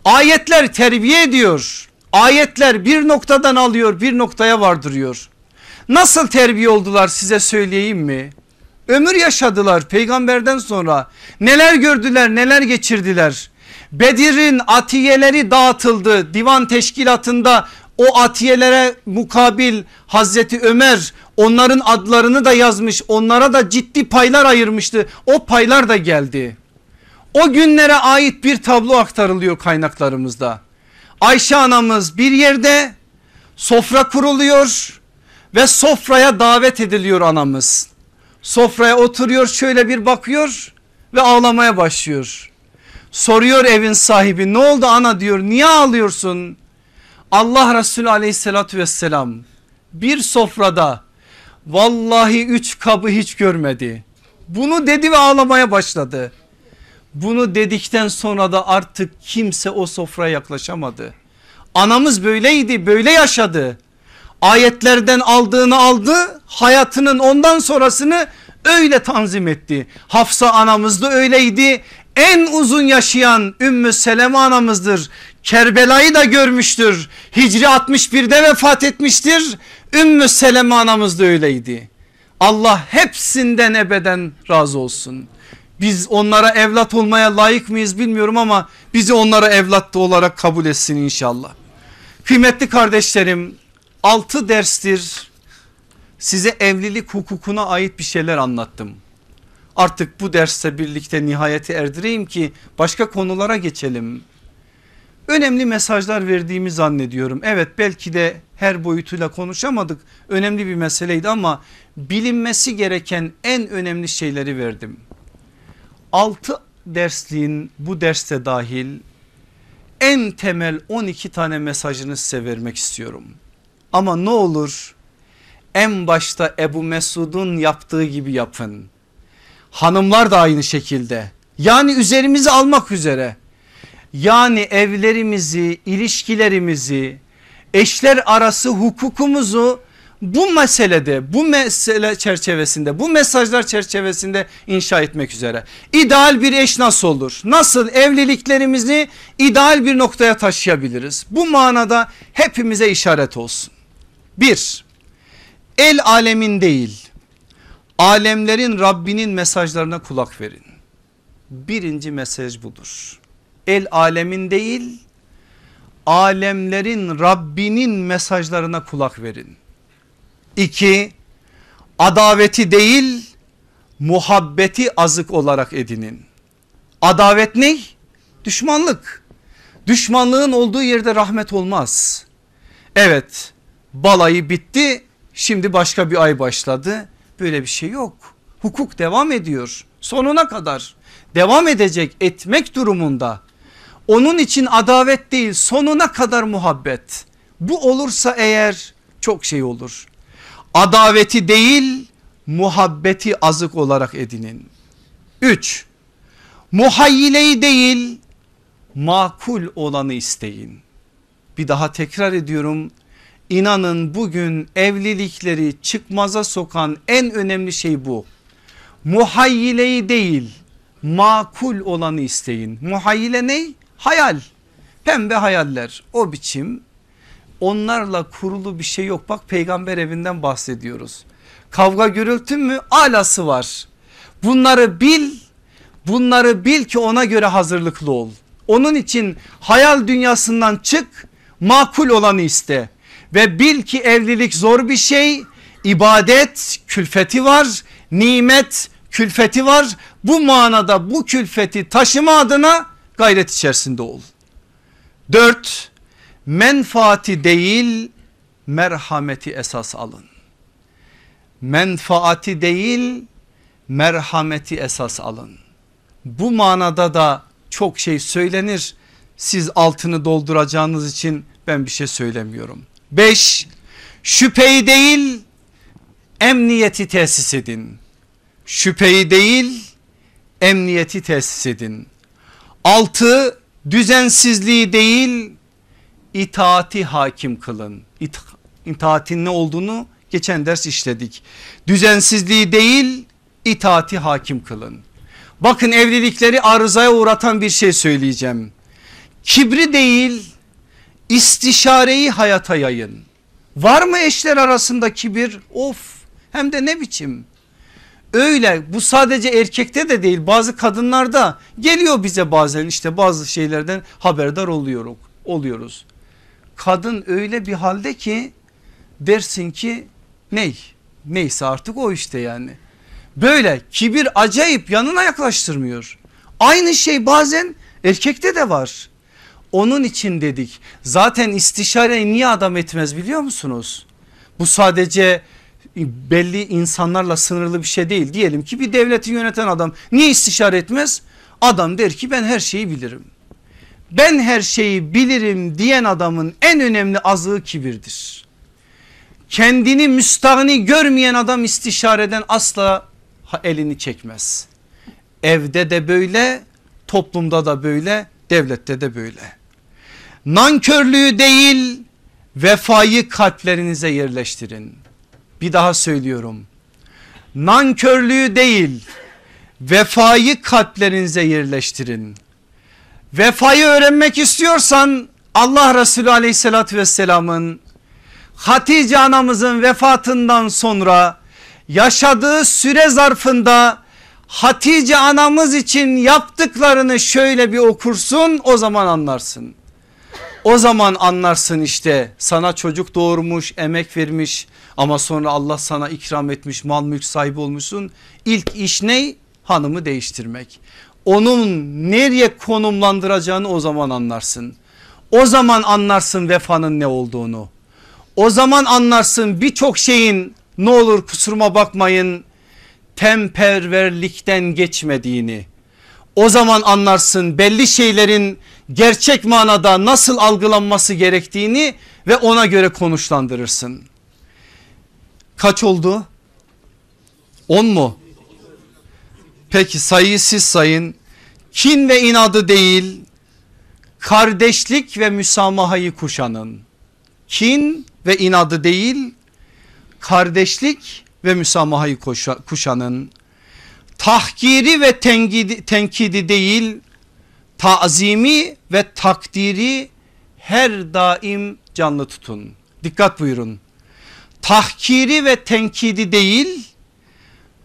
Ayetler terbiye ediyor. Ayetler bir noktadan alıyor bir noktaya vardırıyor. Nasıl terbiye oldular size söyleyeyim mi? Ömür yaşadılar peygamberden sonra neler gördüler neler geçirdiler. Bedir'in atiyeleri dağıtıldı divan teşkilatında o atiyelere mukabil Hazreti Ömer onların adlarını da yazmış onlara da ciddi paylar ayırmıştı o paylar da geldi. O günlere ait bir tablo aktarılıyor kaynaklarımızda. Ayşe anamız bir yerde sofra kuruluyor ve sofraya davet ediliyor anamız. Sofraya oturuyor şöyle bir bakıyor ve ağlamaya başlıyor. Soruyor evin sahibi ne oldu ana diyor niye ağlıyorsun? Allah Resulü aleyhissalatü vesselam bir sofrada vallahi üç kabı hiç görmedi. Bunu dedi ve ağlamaya başladı. Bunu dedikten sonra da artık kimse o sofraya yaklaşamadı. Anamız böyleydi böyle yaşadı. Ayetlerden aldığını aldı hayatının ondan sonrasını öyle tanzim etti. Hafsa anamız da öyleydi. En uzun yaşayan Ümmü Seleme anamızdır. Kerbela'yı da görmüştür. Hicri 61'de vefat etmiştir. Ümmü Seleme anamız da öyleydi. Allah hepsinden ebeden razı olsun. Biz onlara evlat olmaya layık mıyız bilmiyorum ama bizi onlara evlat olarak kabul etsin inşallah. Kıymetli kardeşlerim 6 derstir size evlilik hukukuna ait bir şeyler anlattım. Artık bu derste birlikte nihayeti erdireyim ki başka konulara geçelim. Önemli mesajlar verdiğimi zannediyorum. Evet belki de her boyutuyla konuşamadık. Önemli bir meseleydi ama bilinmesi gereken en önemli şeyleri verdim. 6 dersliğin bu derste dahil en temel 12 tane mesajını size vermek istiyorum. Ama ne olur en başta Ebu Mesud'un yaptığı gibi yapın. Hanımlar da aynı şekilde yani üzerimizi almak üzere yani evlerimizi ilişkilerimizi eşler arası hukukumuzu bu meselede bu mesele çerçevesinde bu mesajlar çerçevesinde inşa etmek üzere. İdeal bir eş nasıl olur? Nasıl evliliklerimizi ideal bir noktaya taşıyabiliriz? Bu manada hepimize işaret olsun. Bir, el alemin değil alemlerin Rabbinin mesajlarına kulak verin. Birinci mesaj budur. El alemin değil alemlerin Rabbinin mesajlarına kulak verin. İki adaveti değil muhabbeti azık olarak edinin. Adavet ne? Düşmanlık. Düşmanlığın olduğu yerde rahmet olmaz. Evet balayı bitti şimdi başka bir ay başladı. Böyle bir şey yok. Hukuk devam ediyor sonuna kadar devam edecek etmek durumunda. Onun için adavet değil sonuna kadar muhabbet. Bu olursa eğer çok şey olur. Adaveti değil muhabbeti azık olarak edinin. 3. Muhayyileyi değil makul olanı isteyin. Bir daha tekrar ediyorum. İnanın bugün evlilikleri çıkmaza sokan en önemli şey bu. Muhayyileyi değil makul olanı isteyin. Muhayyile ne? Hayal. Pembe hayaller o biçim onlarla kurulu bir şey yok. Bak peygamber evinden bahsediyoruz. Kavga gürültü mü? Alası var. Bunları bil bunları bil ki ona göre hazırlıklı ol. Onun için hayal dünyasından çık makul olanı iste. Ve bil ki evlilik zor bir şey ibadet külfeti var nimet külfeti var. Bu manada bu külfeti taşıma adına gayret içerisinde ol. Dört menfaati değil merhameti esas alın. menfaati değil merhameti esas alın. Bu manada da çok şey söylenir. Siz altını dolduracağınız için ben bir şey söylemiyorum. 5. Şüpheyi değil emniyeti tesis edin. Şüpheyi değil emniyeti tesis edin. 6. Düzensizliği değil itaati hakim kılın. İta itaatin ne olduğunu geçen ders işledik. Düzensizliği değil itaati hakim kılın. Bakın evlilikleri arızaya uğratan bir şey söyleyeceğim. Kibri değil istişareyi hayata yayın. Var mı eşler arasında kibir? Of hem de ne biçim. Öyle bu sadece erkekte de değil bazı kadınlarda geliyor bize bazen işte bazı şeylerden haberdar oluyoruz. oluyoruz. Kadın öyle bir halde ki dersin ki ney neyse artık o işte yani. Böyle kibir acayip yanına yaklaştırmıyor. Aynı şey bazen erkekte de var. Onun için dedik zaten istişareyi niye adam etmez biliyor musunuz? Bu sadece belli insanlarla sınırlı bir şey değil. Diyelim ki bir devleti yöneten adam niye istişare etmez? Adam der ki ben her şeyi bilirim. Ben her şeyi bilirim diyen adamın en önemli azığı kibirdir. Kendini müstahni görmeyen adam istişareden asla elini çekmez. Evde de böyle, toplumda da böyle, devlette de böyle. Nankörlüğü değil, vefayı kalplerinize yerleştirin. Bir daha söylüyorum. Nankörlüğü değil, vefayı kalplerinize yerleştirin. Vefayı öğrenmek istiyorsan Allah Resulü aleyhissalatü vesselamın Hatice anamızın vefatından sonra yaşadığı süre zarfında Hatice anamız için yaptıklarını şöyle bir okursun o zaman anlarsın. O zaman anlarsın işte sana çocuk doğurmuş emek vermiş ama sonra Allah sana ikram etmiş mal mülk sahibi olmuşsun. İlk iş ne? Hanımı değiştirmek. Onun nereye konumlandıracağını o zaman anlarsın. O zaman anlarsın vefanın ne olduğunu. O zaman anlarsın birçok şeyin ne olur kusuruma bakmayın temperverlikten geçmediğini. O zaman anlarsın belli şeylerin gerçek manada nasıl algılanması gerektiğini ve ona göre konuşlandırırsın. Kaç oldu? 10 mu? Peki sayıyı siz sayın. Kin ve inadı değil kardeşlik ve müsamahayı kuşanın. Kin ve inadı değil kardeşlik ve müsamahayı kuşanın. Tahkiri ve tenkidi, tenkidi değil tazimi ve takdiri her daim canlı tutun. Dikkat buyurun. Tahkiri ve tenkidi değil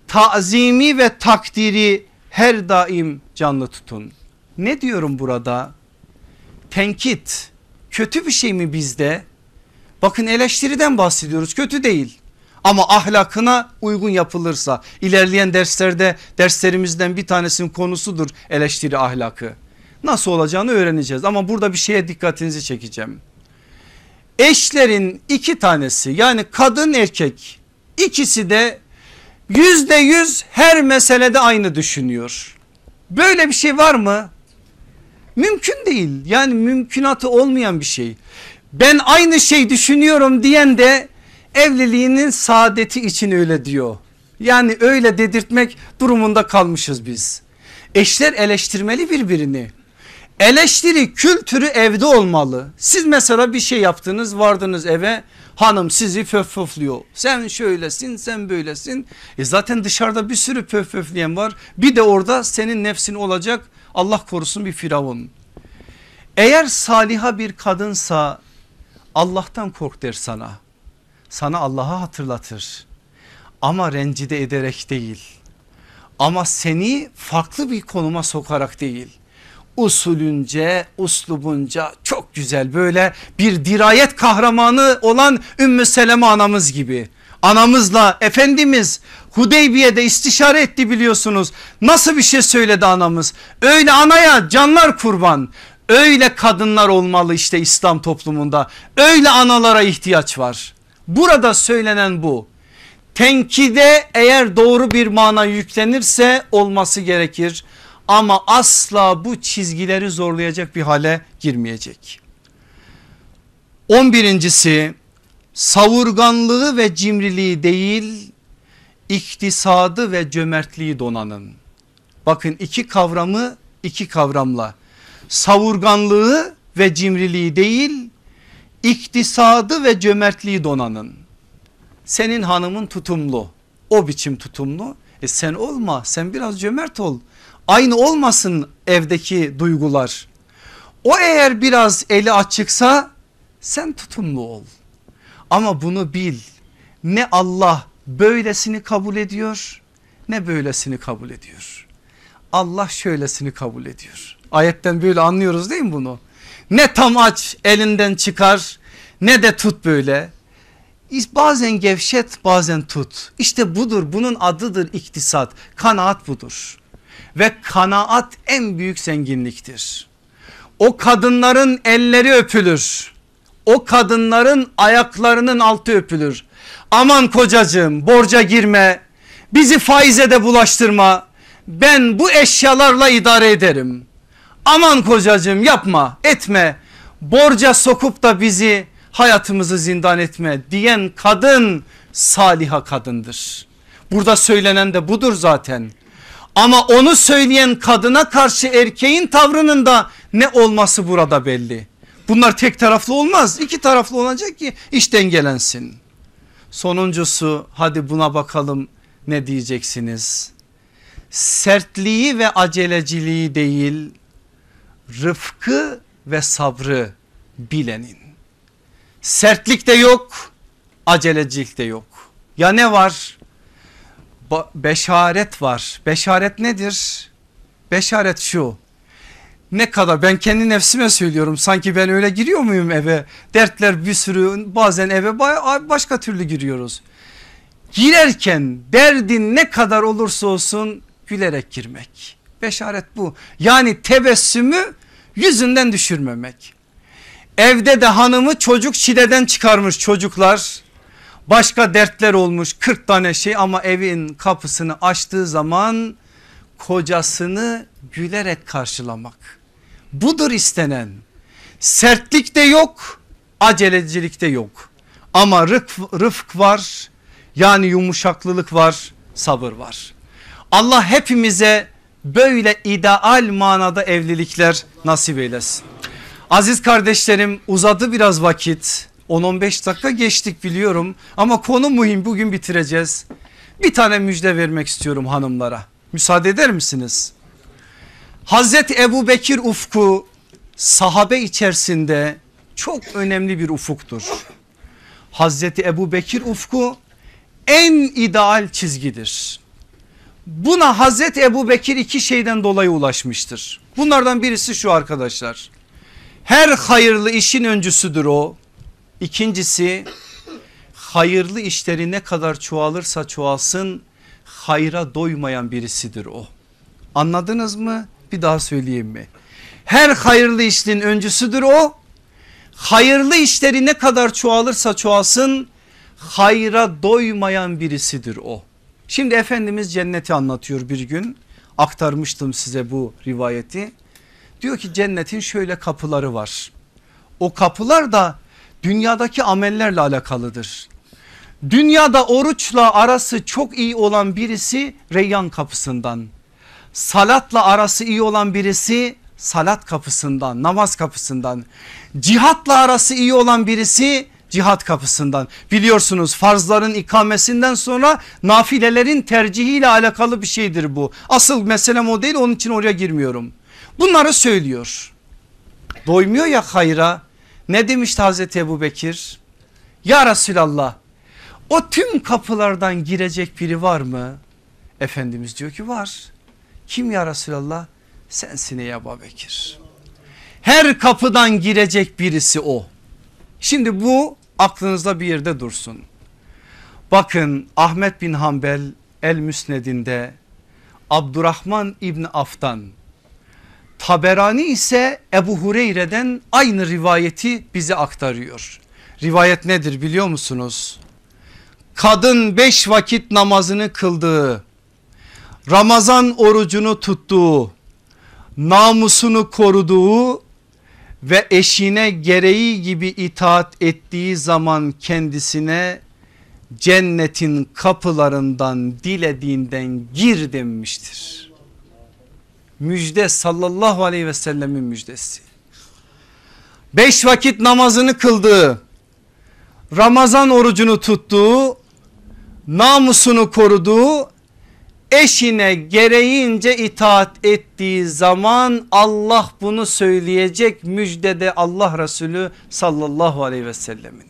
tazimi ve takdiri her daim canlı tutun. Ne diyorum burada? Tenkit kötü bir şey mi bizde? Bakın eleştiriden bahsediyoruz kötü değil. Ama ahlakına uygun yapılırsa ilerleyen derslerde derslerimizden bir tanesinin konusudur eleştiri ahlakı. Nasıl olacağını öğreneceğiz ama burada bir şeye dikkatinizi çekeceğim. Eşlerin iki tanesi yani kadın erkek ikisi de yüzde yüz her meselede aynı düşünüyor. Böyle bir şey var mı? Mümkün değil yani mümkünatı olmayan bir şey. Ben aynı şey düşünüyorum diyen de evliliğinin saadeti için öyle diyor. Yani öyle dedirtmek durumunda kalmışız biz. Eşler eleştirmeli birbirini. Eleştiri kültürü evde olmalı. Siz mesela bir şey yaptınız vardınız eve hanım sizi pöf pöflüyor. Sen şöylesin sen böylesin. E zaten dışarıda bir sürü pöf pöfleyen var. Bir de orada senin nefsin olacak Allah korusun bir firavun. Eğer saliha bir kadınsa Allah'tan kork der sana. Sana Allah'a hatırlatır. Ama rencide ederek değil. Ama seni farklı bir konuma sokarak değil usulünce uslubunca çok güzel böyle bir dirayet kahramanı olan Ümmü Seleme anamız gibi. Anamızla Efendimiz Hudeybiye'de istişare etti biliyorsunuz. Nasıl bir şey söyledi anamız? Öyle anaya canlar kurban. Öyle kadınlar olmalı işte İslam toplumunda. Öyle analara ihtiyaç var. Burada söylenen bu. Tenkide eğer doğru bir mana yüklenirse olması gerekir. Ama asla bu çizgileri zorlayacak bir hale girmeyecek. On birincisi savurganlığı ve cimriliği değil iktisadı ve cömertliği donanın. Bakın iki kavramı iki kavramla savurganlığı ve cimriliği değil iktisadı ve cömertliği donanın. Senin hanımın tutumlu o biçim tutumlu e sen olma sen biraz cömert ol. Aynı olmasın evdeki duygular. O eğer biraz eli açıksa sen tutumlu ol. Ama bunu bil ne Allah böylesini kabul ediyor ne böylesini kabul ediyor. Allah şöylesini kabul ediyor. Ayetten böyle anlıyoruz değil mi bunu? Ne tam aç elinden çıkar ne de tut böyle. Bazen gevşet bazen tut. İşte budur bunun adıdır iktisat. Kanaat budur. Ve kanaat en büyük zenginliktir. O kadınların elleri öpülür. O kadınların ayaklarının altı öpülür. Aman kocacığım borca girme bizi faize de bulaştırma ben bu eşyalarla idare ederim. Aman kocacığım yapma etme borca sokup da bizi hayatımızı zindan etme diyen kadın saliha kadındır. Burada söylenen de budur zaten. Ama onu söyleyen kadına karşı erkeğin tavrının da ne olması burada belli. Bunlar tek taraflı olmaz iki taraflı olacak ki iş dengelensin. Sonuncusu hadi buna bakalım ne diyeceksiniz? Sertliği ve aceleciliği değil rıfkı ve sabrı bilenin. Sertlik de yok acelecilik de yok. Ya ne var? Beşaret var. Beşaret nedir? Beşaret şu ne kadar ben kendi nefsime söylüyorum sanki ben öyle giriyor muyum eve dertler bir sürü bazen eve başka türlü giriyoruz. Girerken derdin ne kadar olursa olsun gülerek girmek beşaret bu yani tebessümü yüzünden düşürmemek. Evde de hanımı çocuk çileden çıkarmış çocuklar başka dertler olmuş 40 tane şey ama evin kapısını açtığı zaman kocasını gülerek karşılamak. Budur istenen. Sertlik de yok, acelecilik de yok. Ama rıfk, rıfk var yani yumuşaklılık var, sabır var. Allah hepimize böyle ideal manada evlilikler nasip eylesin. Aziz kardeşlerim uzadı biraz vakit 10-15 dakika geçtik biliyorum ama konu mühim bugün bitireceğiz. Bir tane müjde vermek istiyorum hanımlara müsaade eder misiniz? Hazreti Ebu Bekir ufku sahabe içerisinde çok önemli bir ufuktur. Hazreti Ebu Bekir ufku en ideal çizgidir. Buna Hazreti Ebu Bekir iki şeyden dolayı ulaşmıştır. Bunlardan birisi şu arkadaşlar. Her hayırlı işin öncüsüdür o. İkincisi hayırlı işleri ne kadar çoğalırsa çoğalsın hayra doymayan birisidir o. Anladınız mı? Bir daha söyleyeyim mi? Her hayırlı işin öncüsüdür o. Hayırlı işleri ne kadar çoğalırsa çoğalsın hayra doymayan birisidir o. Şimdi Efendimiz cenneti anlatıyor bir gün aktarmıştım size bu rivayeti. Diyor ki cennetin şöyle kapıları var. O kapılar da dünyadaki amellerle alakalıdır. Dünyada oruçla arası çok iyi olan birisi Reyyan kapısından. Salatla arası iyi olan birisi salat kapısından namaz kapısından. Cihatla arası iyi olan birisi cihat kapısından. Biliyorsunuz farzların ikamesinden sonra nafilelerin tercihiyle alakalı bir şeydir bu. Asıl meselem o değil onun için oraya girmiyorum. Bunları söylüyor. Doymuyor ya hayra. Ne demişti Hazreti Ebu Bekir? Ya Resulallah o tüm kapılardan girecek biri var mı? Efendimiz diyor ki var. Kim ya Resulallah? Sensin ey Ebu Bekir. Her kapıdan girecek birisi o. Şimdi bu aklınızda bir yerde dursun. Bakın Ahmet bin Hanbel El Müsned'inde Abdurrahman İbni Af'tan Taberani ise Ebu Hureyre'den aynı rivayeti bize aktarıyor. Rivayet nedir biliyor musunuz? kadın beş vakit namazını kıldığı, Ramazan orucunu tuttuğu, namusunu koruduğu ve eşine gereği gibi itaat ettiği zaman kendisine cennetin kapılarından dilediğinden gir denmiştir. Müjde sallallahu aleyhi ve sellemin müjdesi. Beş vakit namazını kıldığı, Ramazan orucunu tuttuğu, namusunu koruduğu, eşine gereğince itaat ettiği zaman Allah bunu söyleyecek müjdede Allah Resulü sallallahu aleyhi ve sellemin.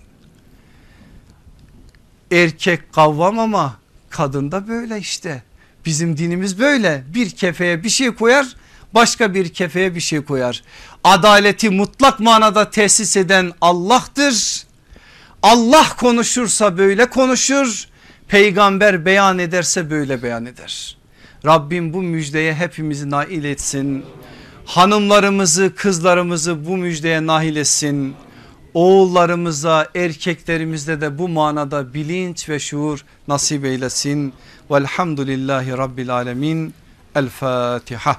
Erkek kavvam ama kadın da böyle işte. Bizim dinimiz böyle bir kefeye bir şey koyar başka bir kefeye bir şey koyar. Adaleti mutlak manada tesis eden Allah'tır. Allah konuşursa böyle konuşur. Peygamber beyan ederse böyle beyan eder. Rabbim bu müjdeye hepimizi nail etsin. Hanımlarımızı kızlarımızı bu müjdeye nail etsin. Oğullarımıza erkeklerimizde de bu manada bilinç ve şuur nasip eylesin. Velhamdülillahi Rabbil Alemin. El Fatiha.